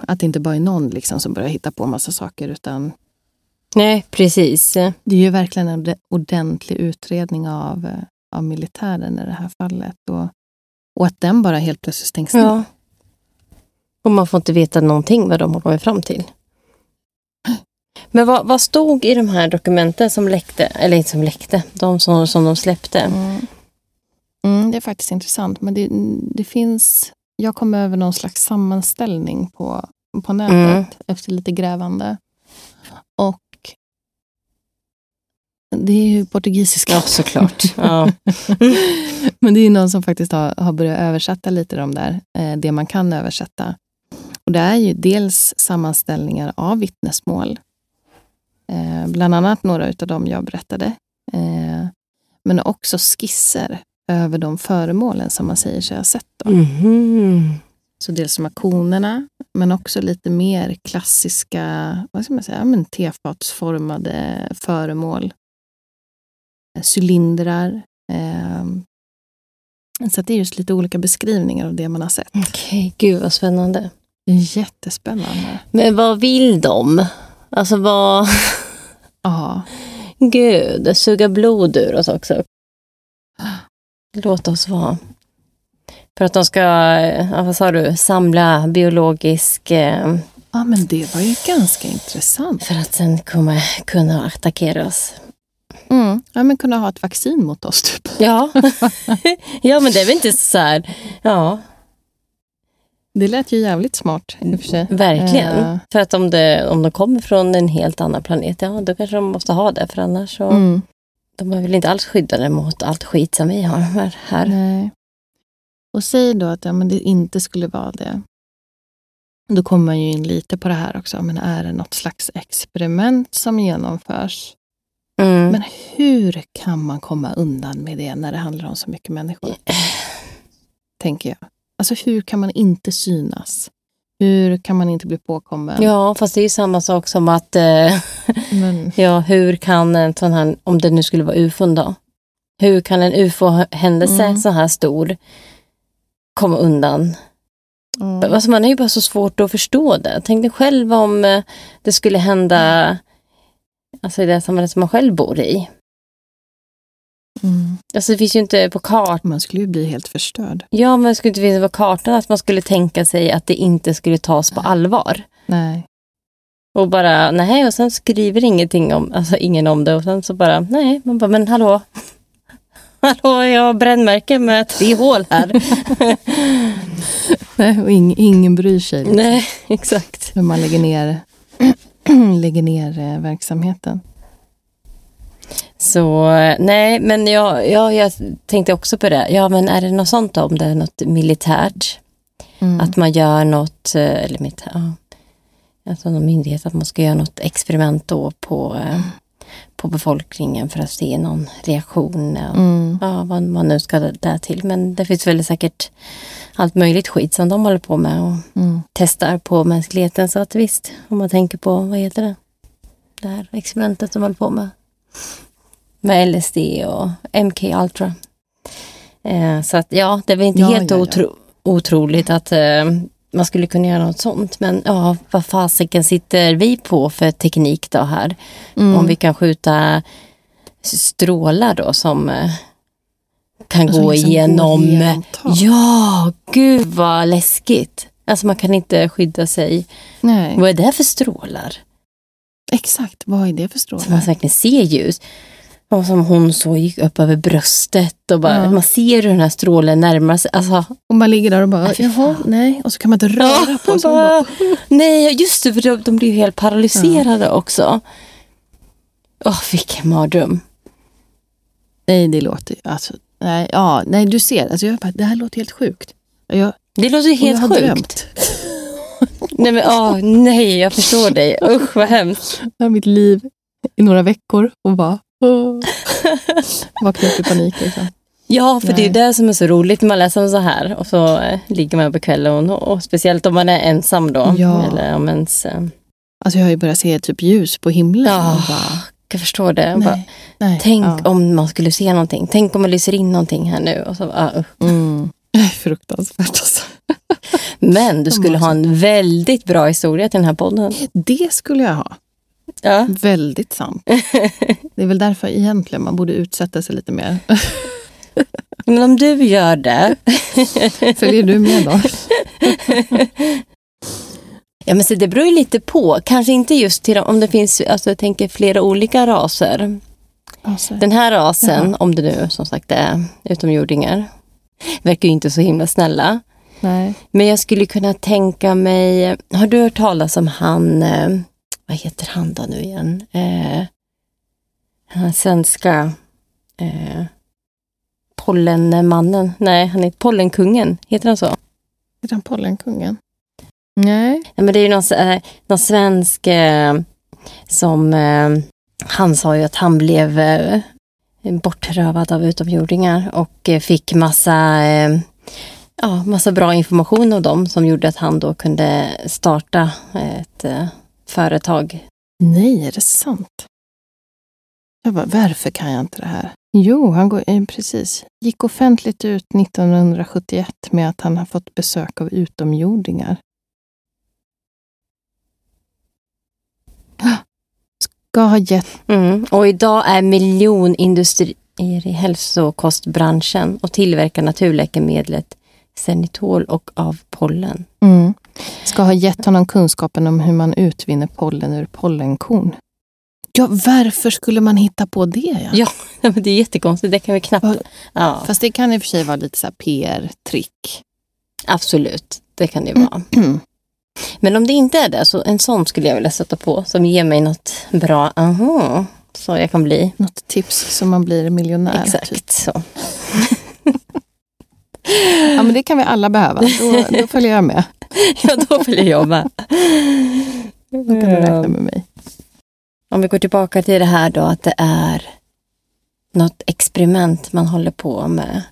Att det inte bara är någon liksom som börjar hitta på massa saker utan Nej, precis. Det är ju verkligen en ordentlig utredning av, av militären i det här fallet. Och, och att den bara helt plötsligt stängs ja. ner. Och man får inte veta någonting vad de har kommit fram till. Men vad, vad stod i de här dokumenten som läckte? Eller inte som läckte, de som, som de släppte. Mm. Mm, det är faktiskt intressant. Men det, det finns... Jag kom över någon slags sammanställning på, på nätet mm. efter lite grävande. Och det är ju portugisiska. Ja, såklart. Ja. Men det är någon som faktiskt har, har börjat översätta lite de där, eh, det man kan översätta. Och det är ju dels sammanställningar av vittnesmål. Eh, bland annat några av dem jag berättade. Eh, men också skisser över de föremålen som man säger sig ha sett. Då. Mm. Så dels som auktionerna, men också lite mer klassiska vad ska man säga, men tefatsformade föremål cylindrar. Eh, så det är just lite olika beskrivningar av det man har sett. Okej, okay, gud vad spännande. Jättespännande. Men vad vill de? Alltså vad... Ja. Gud, suga blod ur oss också. Låt oss vara. För att de ska, vad sa du, samla biologisk... Eh, ja, men det var ju ganska intressant. För att sen kunna, kunna attackera oss. Mm. Ja, men kunna ha ett vaccin mot oss typ. Ja, ja men det är väl inte så här, ja. Det lät ju jävligt smart i och för sig. Verkligen. Uh. För att om, det, om de kommer från en helt annan planet, ja då kanske de måste ha det. För annars så, mm. de är väl inte alls skyddade mot allt skit som vi har här. Nej. Och säg då att ja, men det inte skulle vara det. Då kommer man ju in lite på det här också. Men är det något slags experiment som genomförs? Mm. Men hur kan man komma undan med det när det handlar om så mycket människor? Tänker jag. Alltså hur kan man inte synas? Hur kan man inte bli påkommen? Ja, fast det är samma sak som att, eh, Men... ja, hur kan en sån här, om det nu skulle vara ufon då, hur kan en ufo-händelse mm. så här stor komma undan? Mm. Alltså man är ju bara så svårt att förstå det. Tänk dig själv om eh, det skulle hända Alltså i det samhället som man själv bor i. Mm. Alltså det finns ju inte på kartan. Man skulle ju bli helt förstörd. Ja, men det skulle inte finnas på kartan att man skulle tänka sig att det inte skulle tas på allvar. Nej. Och bara, nej, och sen skriver ingenting om, alltså ingen om det och sen så bara, nej, man bara, men hallå. Hallå, jag har brännmärken med tre hål här. nej, och ing, ingen bryr sig. Liksom. Nej, exakt. När man lägger ner lägger ner eh, verksamheten. Så nej, men jag, jag, jag tänkte också på det. Ja, men är det något sånt då, om det är något militärt? Mm. Att man gör något, eh, eller militär, ja. Alltså någon myndighet, att man ska göra något experiment då på, mm. På befolkningen för att se någon reaktion. Och, mm. Ja, vad man nu ska där till. Men det finns väl säkert allt möjligt skit som de håller på med och mm. testar på mänskligheten. Så att visst, om man tänker på, vad heter det? Det här experimentet de håller på med. Med LSD och MK Ultra. Eh, så att ja, det är väl inte ja, helt ja, ja. Otro otroligt att eh, man skulle kunna göra något sånt. Men ja, vad fasiken sitter vi på för teknik då här? Mm. Om vi kan skjuta strålar då som eh, kan alltså gå liksom igenom... ja, gud vad läskigt. Alltså man kan inte skydda sig. Nej. Vad är det för strålar? Exakt, vad är det för strålar? Så man verkligen ser ljus. Och som hon så gick upp över bröstet och bara, ja. man ser hur den här strålen närmar sig. Alltså, och man ligger där och bara, jaha, nej. Och så kan man inte röra ja, på sig. nej, just det, för de, de blir helt paralyserade ja. också. fick en mardröm. Nej, det låter alltså, nej, ja, nej, du ser, alltså jag bara, det här låter helt sjukt. Jag, det låter helt jag sjukt. Drömt. nej, men åh, nej, jag förstår dig. Usch, vad hemskt. Det här mitt liv i några veckor och bara vaknade upp i panik. Liksom. Ja, för Nej. det är det som är så roligt när man läser om så här och så eh, ligger man på kvällen och, och, speciellt om man är ensam då. Ja. Eller om ens, eh... Alltså jag har ju börjat se typ ljus på himlen. Ja, bara... jag förstår det. Nej. Bara, Nej. Tänk ja. om man skulle se någonting. Tänk om man lyser in någonting här nu. Och så, uh, mm. Fruktansvärt alltså. Men du skulle ha en väldigt bra historia till den här podden. Det skulle jag ha. Ja. Väldigt sant. Det är väl därför egentligen man borde utsätta sig lite mer. Men om du gör det. Följer du med då? Ja, men så det beror ju lite på. Kanske inte just till om det finns alltså jag tänker flera olika raser. Alltså. Den här rasen, Jaha. om det nu som sagt är utomjordingar, verkar ju inte så himla snälla. Nej. Men jag skulle kunna tänka mig, har du hört talas om han, eh, vad heter han då nu igen? Eh, han svenska eh, Pollenmannen. Nej, han är Pollenkungen. Heter han så? Heter han Pollenkungen? Nej. Ja, men det är ju någon, eh, någon svensk eh, som... Eh, han sa ju att han blev eh, bortrövad av utomjordingar och eh, fick massa, eh, ja, massa bra information av dem som gjorde att han då kunde starta ett eh, företag. Nej, är det sant? Jag bara, varför kan jag inte det här? Jo, han går, eh, precis. gick offentligt ut 1971 med att han har fått besök av utomjordingar. Ska ha gett... Mm. Och idag är miljonindustrier i hälsokostbranschen och tillverkar naturläkemedlet Zenitol och av pollen. Mm. Ska ha gett honom kunskapen om hur man utvinner pollen ur pollenkorn. Ja, varför skulle man hitta på det? Ja, ja det är jättekonstigt. Det kan vi knappt... Ja. Fast det kan i och för sig vara lite så PR-trick. Absolut, det kan det vara. Men om det inte är det, så en sån skulle jag vilja sätta på som ger mig något bra, aha, så jag kan bli. Något tips så man blir miljonär. Exakt typ. så. ja, men det kan vi alla behöva. Då, då följer jag med. ja, då följer jag med. Då kan du räkna med mig. Om vi går tillbaka till det här då att det är något experiment man håller på med.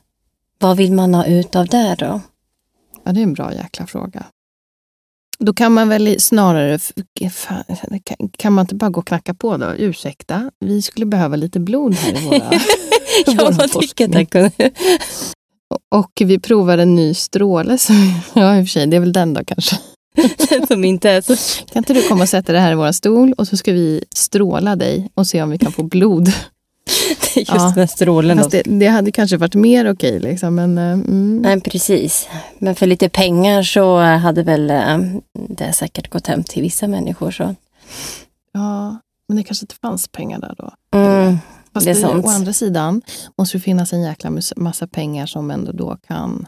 Vad vill man ha ut av det då? Ja, det är en bra jäkla fråga. Då kan man väl snarare, kan man inte bara gå och knacka på då? Ursäkta, vi skulle behöva lite blod här i våra Ja, man tycker kunde. Och vi provar en ny stråle, som, ja i och för sig, det är väl den då kanske. som inte är så... Kan inte du komma och sätta dig här i vår stol och så ska vi stråla dig och se om vi kan få blod. Just ja. den strålen. Det, det, hade kanske varit mer okej. Liksom, men, eh, mm. Nej, precis. Men för lite pengar så hade väl eh, det säkert gått hem till vissa människor. Så. Ja, men det kanske inte fanns pengar där då. Mm, Fast det är sant. å andra sidan måste det finnas en jäkla massa pengar som ändå då kan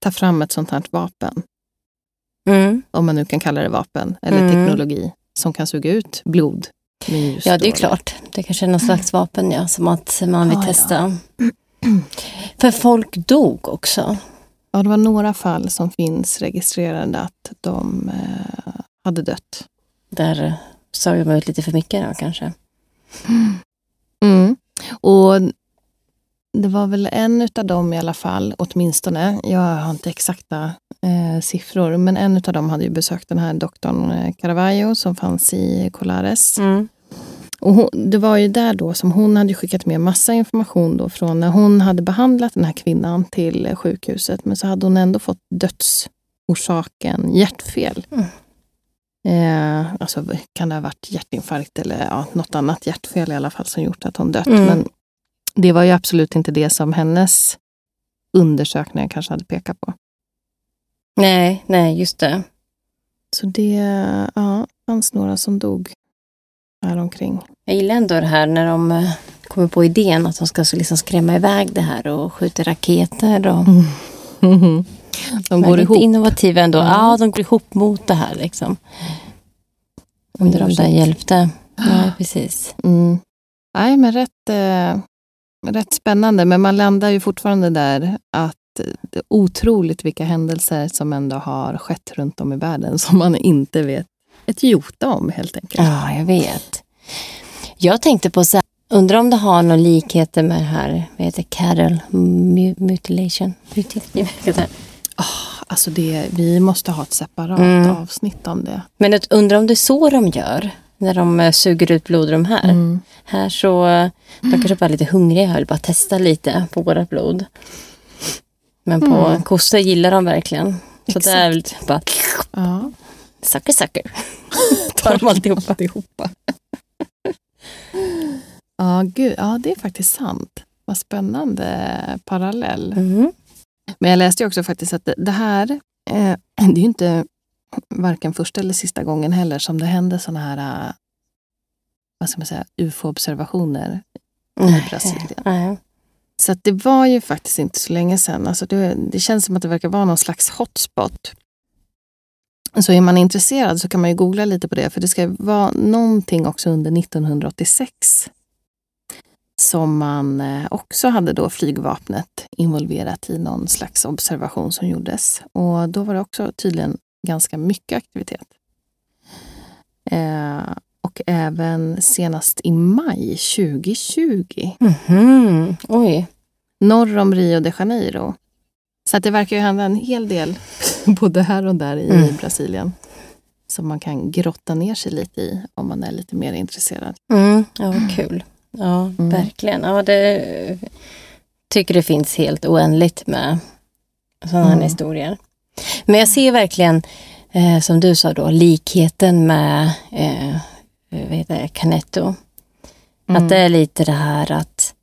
ta fram ett sånt här vapen. Mm. Om man nu kan kalla det vapen eller mm. teknologi som kan suga ut blod. Ja, det är klart. Det kanske är någon slags vapen ja, som att man vill ah, testa. Ja. För folk dog också. Ja, det var några fall som finns registrerade att de eh, hade dött. Där sa man ut lite för mycket då kanske. Mm. Och det var väl en av dem i alla fall, åtminstone. Jag har inte exakta eh, siffror, men en av dem hade ju besökt den här doktorn eh, Caravaggio som fanns i Colares. Mm. Och hon, det var ju där då som hon hade skickat med massa information då från när hon hade behandlat den här kvinnan till sjukhuset. Men så hade hon ändå fått dödsorsaken hjärtfel. Mm. Eh, alltså kan det ha varit hjärtinfarkt eller ja, något annat hjärtfel i alla fall som gjort att hon dött. Mm. Men det var ju absolut inte det som hennes undersökningar kanske hade pekat på. Nej, nej, just det. Så det ja, fanns några som dog här omkring. Jag gillar ändå det här när de eh, kommer på idén att de ska liksom skrämma iväg det här och skjuta raketer. Och... Mm. De går ihop. innovativa ändå. Ja. ja, de går ihop mot det här. Liksom. Undrar om det hjälpte. Nej, precis. Mm. Nej, men rätt, eh, rätt spännande. Men man landar ju fortfarande där att det är otroligt vilka händelser som ändå har skett runt om i världen som man inte vet ett jota om helt enkelt. Ja, jag vet. Jag tänkte på så här, undrar om det har några likheter med det här, vad heter Carol mutilation? Oh, alltså det, vi måste ha ett separat mm. avsnitt om det. Men undrar om det är så de gör? När de eh, suger ut blod de här. Mm. Här så, de kanske bara är lite hungriga och vill bara testa lite på vårat blod. Men på mm. kossor gillar de verkligen. Så Exakt. det är väl bara... Ja. Sucker, sucker. Tar de alltihopa. alltihopa. ja, gud, ja, det är faktiskt sant. Vad spännande parallell. Mm. Men jag läste också faktiskt att det här, eh, det är ju inte varken första eller sista gången heller som det händer sådana här eh, vad ska man säga, ufo-observationer i Brasilien. Mm. Så det var ju faktiskt inte så länge sedan. Alltså det, det, känns som att det verkar vara någon slags hotspot. Så är man intresserad så kan man ju googla lite på det, för det ska vara någonting också under 1986 som man eh, också hade då flygvapnet involverat i någon slags observation som gjordes. Och då var det också tydligen ganska mycket aktivitet. Eh, och även senast i maj 2020. Mm -hmm. Oj. Norr om Rio de Janeiro. Så att det verkar ju hända en hel del både här och där i mm. Brasilien. Som man kan grotta ner sig lite i om man är lite mer intresserad. Mm. Ja, kul. Ja, mm. verkligen. Ja, det tycker det finns helt oändligt med sådana här mm. historier. Men jag ser verkligen, eh, som du sa då, likheten med eh, vad heter det, Canetto. Mm. Att det är lite det här att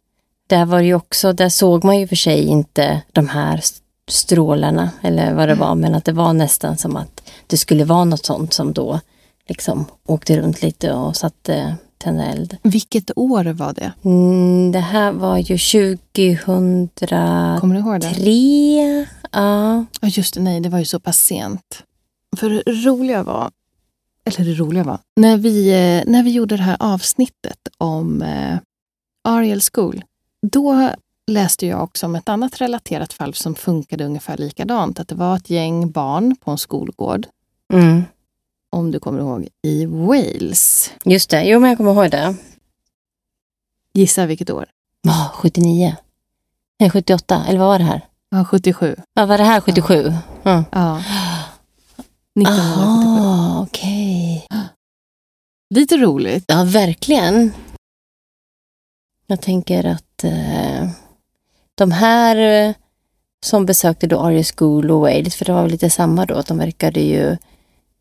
där var ju också, där såg man ju för sig inte de här strålarna eller vad det mm. var, men att det var nästan som att det skulle vara något sånt som då liksom åkte runt lite och satte tända eld. Vilket år var det? Mm, det här var ju 2003. Kommer du ihåg det? Ja. ja. Just det, nej, det var ju så pass sent. För det roliga var, eller det roliga var, när vi, eh, när vi gjorde det här avsnittet om eh, Ariel School, då läste jag också om ett annat relaterat fall som funkade ungefär likadant. Att det var ett gäng barn på en skolgård. Mm. Om du kommer ihåg, i Wales. Just det, jo men jag kommer ihåg det. Gissa vilket år? Oh, 79. Nej, 78, eller vad var det här? Ja, 77. Ja, var det här 77? Ja. Ja. 1977. Ah, okej. Okay. Lite roligt. Ja, verkligen. Jag tänker att eh, de här eh, som besökte då Aria School och Wales, för det var väl lite samma då, att de verkade ju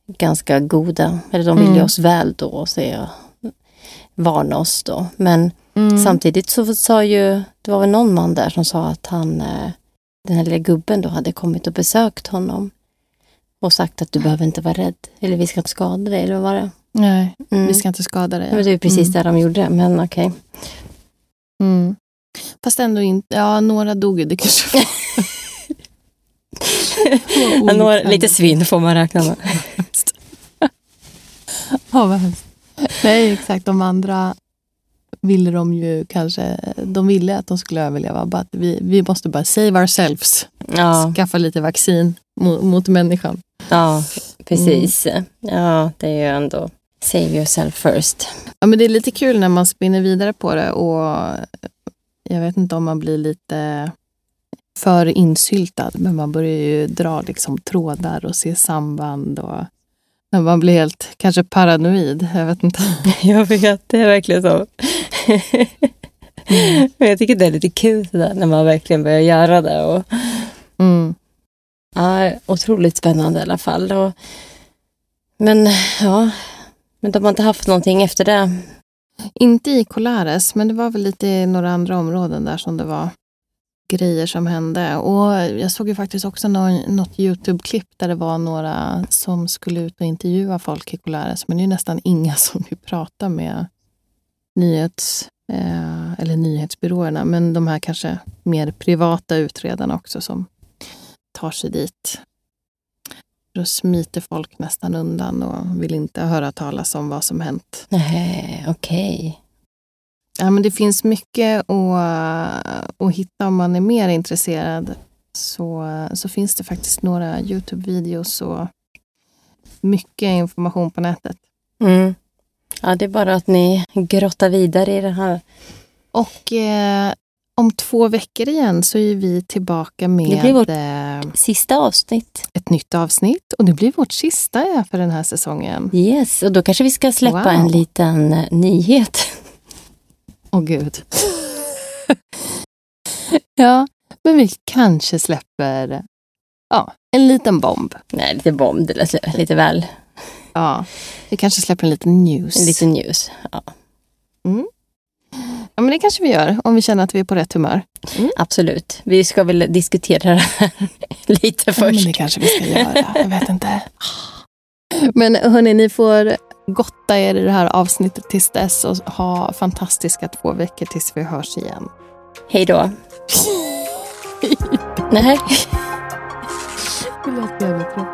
ganska goda. Eller de ville mm. oss väl då, så jag varna oss då. Men mm. samtidigt så sa ju, det var väl någon man där som sa att han, eh, den här lilla gubben då hade kommit och besökt honom och sagt att du behöver inte vara rädd. Eller vi ska inte skada dig, eller vad var det? Nej, mm. vi ska inte skada dig. Ja. Det är precis mm. det de gjorde, men okej. Okay. Mm. Fast ändå inte, ja några dog ju, det kanske några, Lite svinn får man räkna med. ja, vad Nej, exakt. De andra ville de ju kanske, de ville att de skulle överleva. Bara vi, vi måste bara save ourselves. Ja. Skaffa lite vaccin mot, mot människan. Ja, precis. Mm. Ja, det är ju ändå save yourself first. Ja, men det är lite kul när man spinner vidare på det och jag vet inte om man blir lite för insyltad, men man börjar ju dra liksom trådar och se samband. Och man blir helt kanske paranoid. Jag vet inte. Jag vet, det är verkligen så. Mm. Men jag tycker det är lite kul där, när man verkligen börjar göra det. Och, mm. ja, otroligt spännande i alla fall. Och, men ja, men de har inte haft någonting efter det. Inte i Colares, men det var väl lite i några andra områden där som det var grejer som hände. Och jag såg ju faktiskt också något Youtube-klipp där det var några som skulle ut och intervjua folk i Colares, men det är nästan inga som vill prata med nyhets, eh, eller nyhetsbyråerna, men de här kanske mer privata utredarna också som tar sig dit. Då smiter folk nästan undan och vill inte höra talas om vad som hänt. Nej, okej. Okay. Ja, men det finns mycket att, att hitta om man är mer intresserad. Så, så finns det faktiskt några Youtube-videos och mycket information på nätet. Mm. Ja, det är bara att ni grottar vidare i det här. Och eh, om två veckor igen så är vi tillbaka med det blir vårt eh, sista avsnitt. Ett nytt avsnitt och det blir vårt sista för den här säsongen. Yes, och då kanske vi ska släppa wow. en liten eh, nyhet. Åh oh, gud. ja, men vi kanske släpper ja, en liten bomb. Nej, lite bomb, det lät lite väl. Ja, vi kanske släpper en liten news. En liten news, ja. Mm. Ja, men det kanske vi gör om vi känner att vi är på rätt humör. Mm. Absolut. Vi ska väl diskutera det här lite först. Ja, men det kanske vi ska göra. Jag vet inte. Men hörni, ni får gotta er i det här avsnittet tills dess och ha fantastiska två veckor tills vi hörs igen. Hej då. Nej. Det lät jävligt.